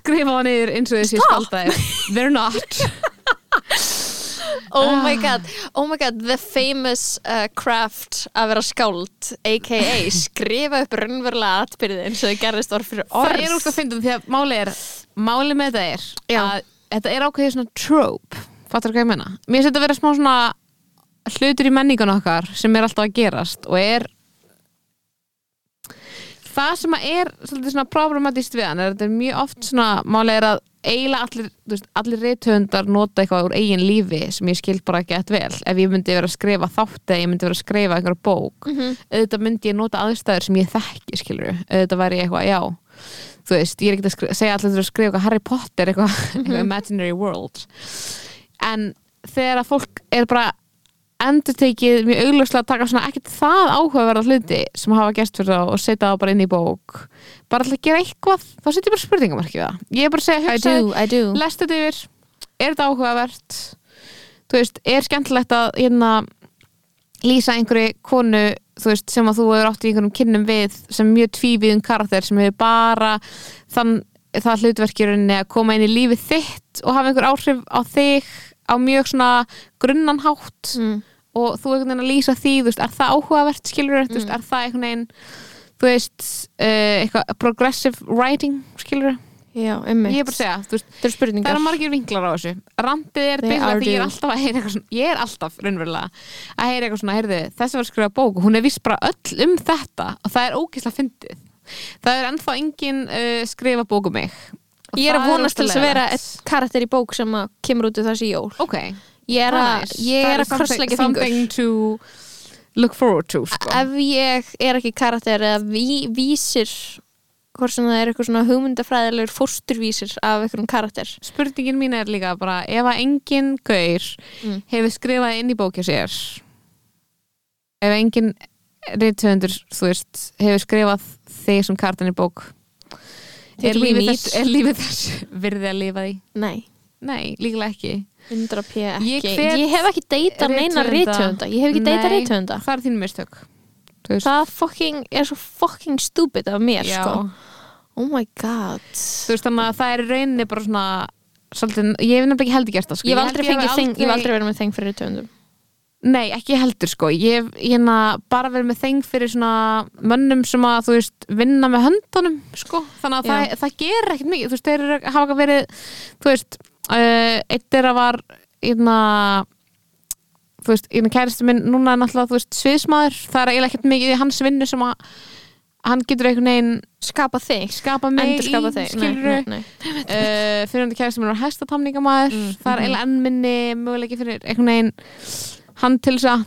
skrifa það niður eins og þessi skáldaðir. They're not [laughs] Oh Ah. my god, oh my god The famous uh, craft að vera skáld A.k.a. skrifa upp raunverulega atbyrði eins og þau gerðist orð fyrir orð það er úrst að fyndum því að máli er máli með þetta er Já. að þetta er ákveðið svona trope fattar hvað ég menna mér finnst þetta að vera smá svona hlutur í menningun okkar sem er alltaf að gerast og er það sem er svona problematist við hann er að þetta er mjög oft svona máli er að eiginlega allir, allir reythöndar nota eitthvað úr eigin lífi sem ég skil bara ekki vel. Ef ég myndi vera að skrifa þátt eða ég myndi vera að skrifa einhverja bók Mhm. auðvitað myndi ég nota aðstæður sem ég þekki skilur auðvitað væri ég eitthvað, já þú veist, ég er ekki að skri- segja allir að skrifa eitthvað Harry Potter, eitthvað, [laughs] eitthvað imaginary world. En þegar að fólk er bara endur tekið mjög augljóslega að taka svona ekkert það áhugaverða hluti sem hafa gert fyrir það og setja það bara inn í bók. Bara alltaf gera eitthvað þá setjum ég bara spurningamarki við það. Ég er bara að segja, I hugsa do, I do. lestu þetta yfir. Er þetta áhugavert? Þú veist, er skemmtilegt að hérna, lýsa einhverju konu þú veist, sem að þú hefur átt í einhverjum kynnum við sem mjög tvíviðum karakter sem hefur bara þann, það hlutverkjurinni að koma inn í lífið þitt og hafa einhver áhrif á þig á mjög svona grunnanhátt mm. og þú einhvern veginn að lýsa því, þú veist, er það áhugavert skilur, veist, Mm. er það einhvern veginn þú veist, uh, eitthvað progressive writing, skilur Já, einmitt. Ég er bara að segja, þú veist, Það eru það spurningar eru margir vinklar á þessu. Randið er are að ég er alltaf að heyra eitthvað svona ég er alltaf, raunverulega, að heyra eitthvað svona heyrðu, þessi var að skrifa bók og hún er vist bara öll um þetta og það er ógeðslega fyndið. Það er ennþá engin uh, skrifa bók um mig Ég er að vonast til að vera karakter í bók sem kemur út úr þessi jól ok, Ég er að, nice. krossleggja fingur something to look forward to sko. Ef ég er ekki karakter eða ví, vísir hvort sem það er eitthvað svona hugmyndafræðilegur fósturvísir af einhverjum karakter spurningin mín er líka bara ef að engin gaur Mm. hefur skrifað inn í bókja sér ef engin rithöfundur, þú veist hefur skrifað þig sem kartan í bók er lífið, þess, er lífið þess virði að lifa því? Nei, Nei, líklega ekki. 100 p ekki. Ég Ég, hvet hef ekki deyta neina rithöfunda. Ég hef ekki deyta Nei, rithöfunda. Það er þín mistök. Það fucking, er svo fucking stupid af mér já. sko. Oh my god. Þú veist, þannig að það er rauninni bara svona svolítið, ég hef nefnilega ekki heldur gert það sko. Ég hef held aldrei ég aldrei verið með þeng fyrir rithöfundum Nei, ekki heldur sko. Ég hef hérna bara verið með þeng fyrir svona mönnum sem að, þú veist, vinna með höndunum sko, þannig að það, það gerir ekkert mikið, þú veist, þeir eru- hafa verið þú veist, uh, eitt þeirra var hérna þú veist, hérna kæristu minn núna er náttúrulega, þú veist, sviðsmaður, það er eiginlega ekkert mikið í hans vinnu sem að hann getur einhvern veginn Skapa þig. Skapa mig þig. Skilur uh, fyrir hann kæristu minn var hestatamningamæður Mm, það er mhm. eiginlega enn minni möguleiki fyrir einhvern veginn hann til þess að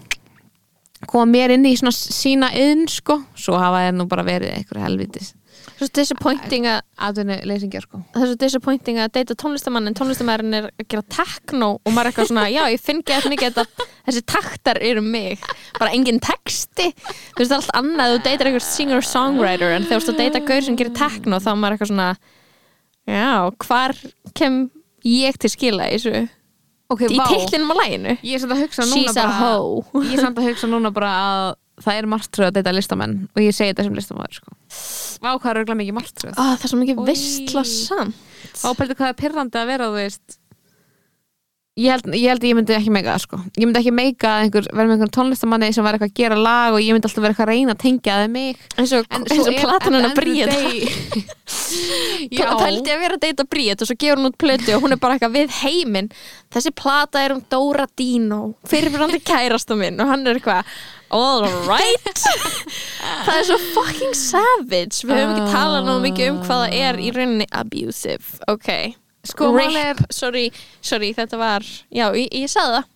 koma mér inn í svona sína yðn sko, svo hafa þeir nú bara verið einhverju helvitis. Svo disappointing að sko. Það er svo disappointing að deyta tónlistamann en tónlistamærin er að gera techno og maður er eitthvað svona, já ég finn ekki eftir mikið að þessi taktar eru mig. Bara engin texti. Þú veist það er allt annað, þú deytar einhver singer-songwriter en þegar þú ert að deyta gaur sem gerir techno þá er maður eitthvað svona já, hvar kem ég til skila í þessu ok, í teitlinum á læginu ég er samt að hugsa núna She's bara [laughs] ég er samt að hugsa núna bara að það er martröð að deyta listamenn og ég segi þetta sem listamæður sko. Vá, hvað er örgulega mikið martröð. Ó, það er svo mikið vistla samt. Ápældu hvað er pyrrandi að vera, þú veist Ég held, ég held að ég myndi ekki meika það sko. Ég myndi ekki meika að einhver, vera með einhvern tónlistamanni sem var eitthvað að gera lag og ég myndi alltaf vera eitthvað að reyna að tengja það mig. Eins og, En eins og er- platan at hennar the end of the Bríet day- [laughs] Já, pældi að vera að deyta Bríet og svo gefur hún út plötu og hún er bara eitthvað við heiminn. Þessi plata er um Dóra Dino fyrirfyrandi kærasta minn og hann er eitthvað all right. [laughs] Það er svo fucking savage. Við höfum ekki talað náðu mikið um hvað það er í rauninni abusive. Ok, sko, málið er, sorry, sorry þetta var, já, ég, ég sagði það.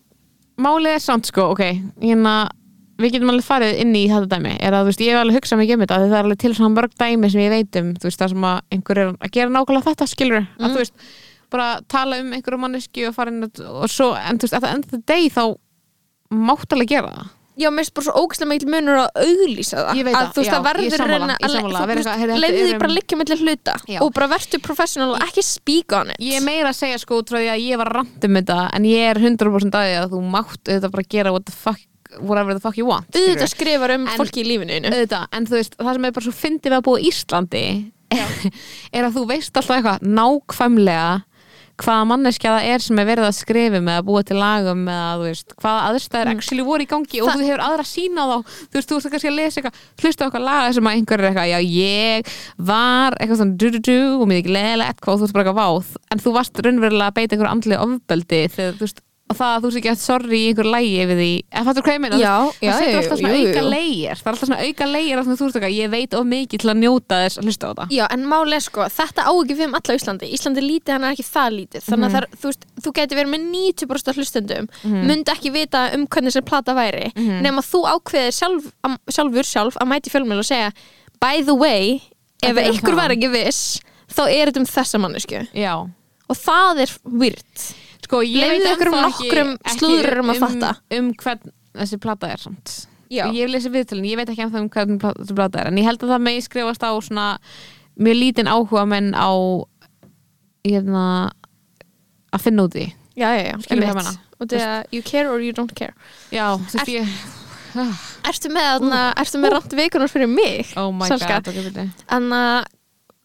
Málið er samt sko, ok Hérna, við getum alveg farið inn í þetta dæmi er að, þú veist, ég hef alveg hugsað mikið um þetta það er alveg til svona mörg dæmi sem ég veit um þú veist, það sem að einhver er að gera nákvæmlega þetta skilur, að Mm. þú veist bara tala um einhverju manneski og fara inn og, svo, en þú veist, að það enda deg þá mátt alveg gera það Já, mér finnst bara svo ógæslega mikil munur að auglýsa það Ég veit að það, þú veist já, það verður ég er sammála, reyna ég er sammála, að vera eitthvað, heyrðu, þetta leiði er því um- bara að liggja millir hluta Já. og bara verður professional og ekki speak on it Ég er meira að segja sko út frá því að ég var randum þetta en ég er 100% að því að þú mátt auðvitað bara gera what the fuck, whatever the fuck you want skilurðu. auðvitað skrifar um En- fólki í lífinu einu. auðvitað, en þú veist, það sem er bara svo fyndið við að búa í Íslandi [laughs] er að þú veist alltaf eitthvað nákvæmlega hvaða manneskja það er sem er verið að skrifa með að búa til lagum eða þú veist, hvaða aðstæður Mm. actually voru í gangi og þú hefur aðra sína þá þú veist, þú veist kannski að lesa eitthvað hlusta eitthvað laga sem að einhver er eitthvað, já ég var eitthvað svona du-du-du og mér ekki leðilegt hvað og þú veist bara eitthvað váð en þú varst raunverulega að beita einhver andlega ofbeldi þegar þú veist, og það að þú veist ekki að sorry í einhver lægi yfir því, en fattur hvað ég meina? Já, já, það setur alltaf svona jú, auka jú. leigir það er alltaf svona auka leigir að þú veist eitthvað, ég veit of mikið til að njóta þess að hlusta á það. Já, en máli er sko, þetta á ekki við um alla Íslandi. Íslandi lítið, hann er ekki það lítið. Þannig að það, er- þú, veist, þú geti verið með 90% af hlustendum myndi ekki vita um hvernig þessi plata væri Mhm. nema þú ákveðir sjálf, am, sjálfur sjálf að mæti fjölmjöl og segja by the way, ef það. var ekki viss þá er þetta um þessa mannesku og það er weird sko, veit ykkur um nokkrum ekki- slúðrurum að fatta. um, um hvern þessi plata er samt Já. ég hef lesið viðtölin, ég veit ekki ennþá um hvern þessi plata er, en ég held að það megi skrifast á svona mjög lítinn áhuga menn á hérna að finna út í Já, já, já, og það er you care or you don't care já, veist ég Ertu með, uh, með rand vikunar fyrir mig? oh my Salka? god, ok, byrju. En að,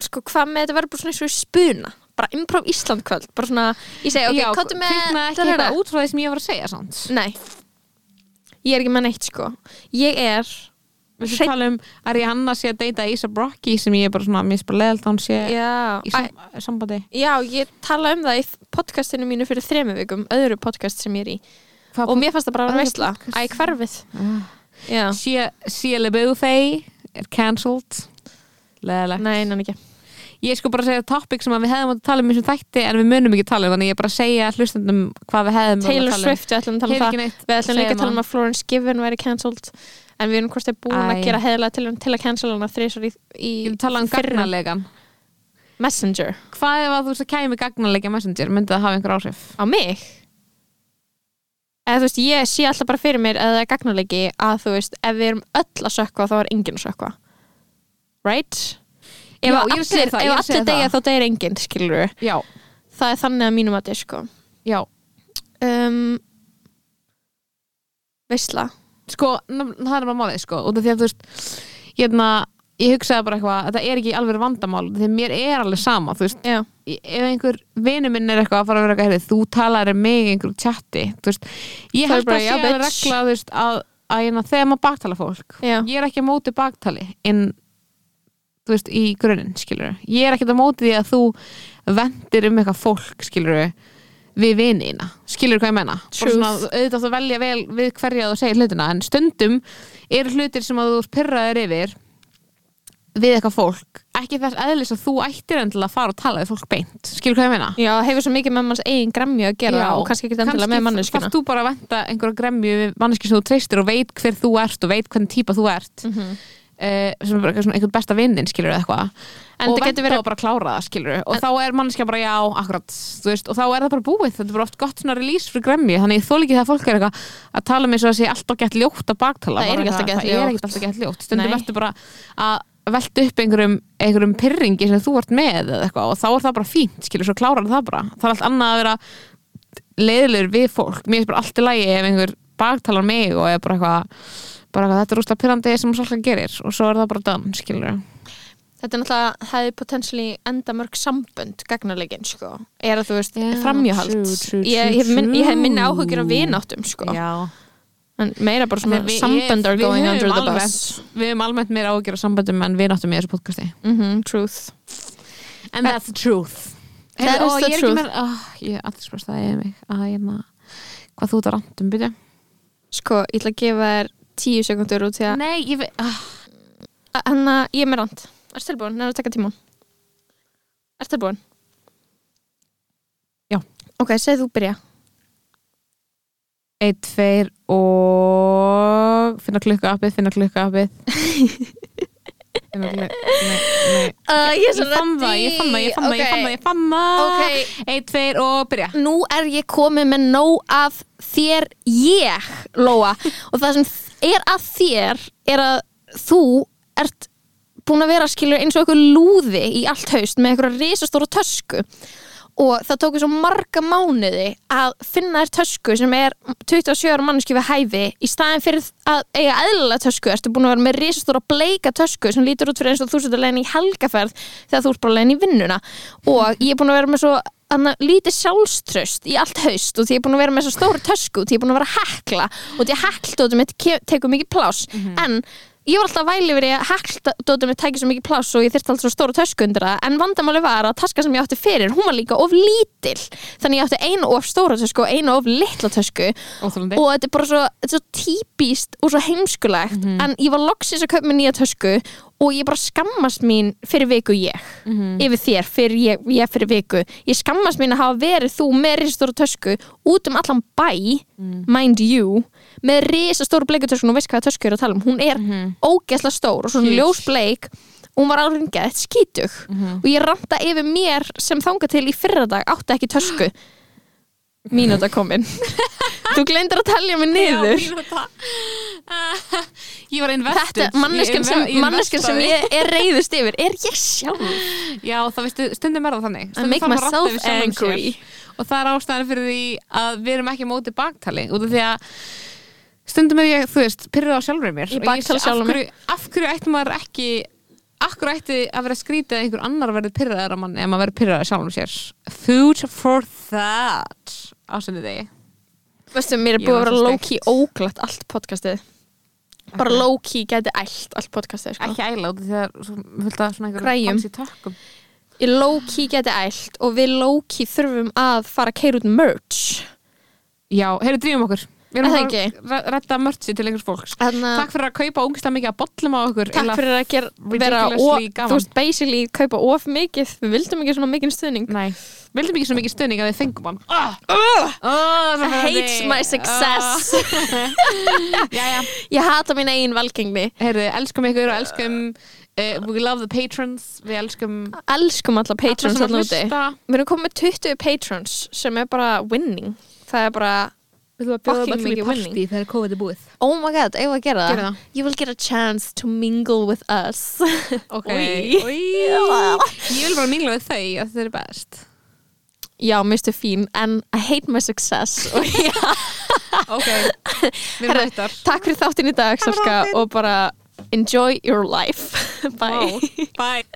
sko, hvað með þetta verður bara svona eins og spuna bara improv Ísland kvöld bara svona, ég segi, ok, já, káttu með kviknaði ekki eitthvað út frá því sem ég var að segja samt. Nei, ég er ekki með neitt sko. Ég er Við Hreinn- tala um að Rihanna sé að deyta Isa Brocky sem ég er bara svona, mér er bara leðalt að hún sé já, í sam sambandi. Já, ég tala um það í podcastinu mínu fyrir þremu vikum öðru podcast sem ég er í. Hvað og mér fannst það bara að veistla podcast? Æ, hverfið. Ah. Shia LaBeouf er cancelled. Leðilegt nei, nann ekki Ég sko bara að segja topic sem að við hefðum átt að tala um í þessum þætti en við munum ekki tala um þannig ég bara að segja hlustendum hvað við hefðum átt að Taylor tala um. Swift, við ætlum að tala um það Við ætlum líka að tala um að Florence Given væri cancelled en við erum hvort þið búin að gera heðilega til, til að cancel hana þrísar í, í tala um fyrra. gagnalegan Messenger Hvað ef að þú veist að kæmi gagnalega messenger myndi það hafa einhver áhrif? á mig eða veist, ég sé alltaf bara fyrir mér að það er gagnalegi að þú veist, ef við erum öll að sökva þá er enginn að sökva right? Ef Já, að að segja allir, það, ef að segja allir degja þá degir enginn, skilur Já, það er þannig að mínum að þetta sko. Já. Um, veistla Sko, það er bara málið sko út af því að þú veist hérna, ég hugsaði bara eitthvað þetta er ekki alveg vandamál því að mér er alveg sama þú veist, já, ef einhver vinu minn er eitthvað að fara að vera eitthvað heyrðu, þú talar um mig í einhverjum chatti veist, ég held bara, að bitch. regla veist, að, að hérna, þegar maður baktala fólk já, ég er ekki að móti baktali en þú veist, í grunninn, skilur ég er ekki að móti því að þú vendir um eitthvað fólk, skilur við vinina, skilur hvað ég menna Truth. svona, auðvitað þú velja vel við hverja þú segir hlutina, en stundum eru hlutir sem að þú pyrraðir yfir við eitthvað fólk. Ekki þess eðlis að þú ættir endilega að fara og tala við fólk beint, skilur hvað ég menna já, hefur svo mikið með manns eigin grammi að gera Já, og kannski ekki endilega með manneskuna þarft þú bara að venda einhverja gremju við manneski sem þú treystir og veit hver þú ert og veit hvernig típa þú ert. Mm -hmm. Uh, sem er bara einhvern besta vinnin skilur eða eitthvað. En og venda getur verið og bara klára það skilur og þá er manneskja bara já, akkurat veist, og þá er það bara búið, þetta er bara oft gott svona release fyrir gremju, þannig þó líki það fólk er eitthvað að tala með svo að sé alltaf gett ljótt að baktala. Það er ekki alltaf gett ljótt. gett ljótt. Stundum ertu bara að velta upp einhverjum, einhverjum pyrringi sem þú ert með eitthvað og þá er það bara fínt skilur, svo klárar það bara. Það er allt annað að vera leiðilegur við fólk. Mér er bara allt í lagi ef einhver baktalar mig og er bara eitthvað bara eitthvað, þetta er úrslag pyrrandi sem svolítið gerir. Og svo er það bara done, skilur þetta er náttúrulega, hefði potentially enda mörg sambönd gagnarlegin sko. Er að þú veist, Já, framhjáhald. true, true, ég, true, ég, hef minn, ég hef minni áhugir af vináttum sko. Já. En meira bara svona sambönd are ég- going under the almennt- bus. við höfum almennt meira ágjör á sambandum en við náttum í þessu podcasti. Mm truth. And that's the truth. That is the ég er truth. með oh, ég er alltaf sprast það ég mig að ég maður hvað þú ert að randum byrja sko, ég ætla að gefa þér tíu sekundur út því að nei, ég veit ah, hann að ég er með rand er tilbúin, nefnir að taka tíma er tilbúin? Já. ok, segð þú byrja. Eitt, tveir og finna klukka appið, finna klukka appið. [laughs] Finna klukka nei, nei. Uh, ég Ég fann það, ég fann það, ég fann það, ég fann það, ég fann það. Ok, Eitt, tveir og byrja. Nú er ég komið með nóg af þér ég, Lóa. Og það sem er að þér er að þú ert búin að vera skilur eins og eitthvað lúði í allt haust með eitthvað risastóra tösku. Og það tók svo marga mánuði að finna þér tösku sem er 27 ára manneski við hæfi í staðin fyrir að eiga eðlilega tösku. Ertu búin að vera með risastóra bleika tösku sem lítur út fyrir eins og þú setur legin í helgaferð þegar þú ert bara legin í vinnuna. Og ég er búin að vera með svo anna, lítið sjálfströst í allt haust og því ég er búin að vera með svo stóra tösku og því ég er búin að vera að hekla og því að hekldótum mitt tekur mikið pláss. En ég var alltaf væli því að hekldótum mitt tækir svo mikið pláss og ég þyrfti alltaf svo stóra tösku undir það. En vandamáli var að taska sem ég átti fyrir hún var líka of lítil. Þannig ég átti einu of stóra tösku og einu of litla tösku. Óþolandi. og þetta er bara svo, svo típist og svo heimskulegt. En ég var loksins að kaupa mér nýja tösku og ég bara skammast mín fyrir viku ég. Yfir þér, fyrir ég, ég fyrir viku. Ég skammast mín að hafa verið þú með risastóra tösku út um allan bæ mind you með risastóra bleikutöskun og veist hvað tösku er að tala um? Hún er ógeðslega stór og svona Huge. ljósbleik og hún var alveg gett skítug. Og ég ranta yfir mér sem þanga til í fyrradag átti ekki tösku. [gasps] Mínúta komin þú glendir að talja mig niður. mínúta. ég var [laughs] invested þetta manneskjan sem, manneskjan sem ég er reyðust yfir er ég sjálf? [laughs] Já, það veistu, stundum er það þannig. I Stundum make að ranta myself angry. Og það er ástæðan fyrir því að við erum ekki á móti baktali út af því að stundum er ég, þú veist, pyrrið á sjálfur mér. Ég baktala sé, sjálfa af hverju, ætti maður ekki hverju ætti að vera skrítið að einhver annar verði pyrraðar á manni ef maður verði pyrraðar sjálfum sér? Food for that ásendið þig Veistu, mér er búið að vera low-key óglatt allt podcastið. Bara low-key gæti ælt allt podcastið sko. Ekki æla út af því að svona Græjum. ég low-key gæti ælt og við low-key þurfum að fara að keira út merch. Já, heyrðu drýjum okkur Við erum Er að að redda mörtsi til einhvers fólks. Þannig Takk fyrir að kaupa ógislega mikið að bollum á okkur. Takk fyrir að gera, vera of, þú veist, basically kaupa of mikið. Við vildum ekki svona mikið stuðning. Nei, vildum ekki svo mikið stöðning að við fengum hann. Uh, oh, hates my success. [laughs] Jæja, ég hata mín eigin valgengni heyrðu, elskum ykkur og elskum uh, We love the patrons. Við elskum elskum alla patrons alltaf að úti við erum komið með 20 patrons sem er bara winning. Það er bara Við ætlum að bjóða öllum í partí þegar COVID er búið. Oh my god, eigum við að gera það? Gerðu það. you will get a chance to mingle with us. [laughs] Ok. [laughs] Ég vil bara mingla við þau að þau eru best. Já, minnstu fín, en I hate my success. [laughs] Ok, við erum hættar takk fyrir þáttin í dag Salka, og bara enjoy your life. Bye. Bye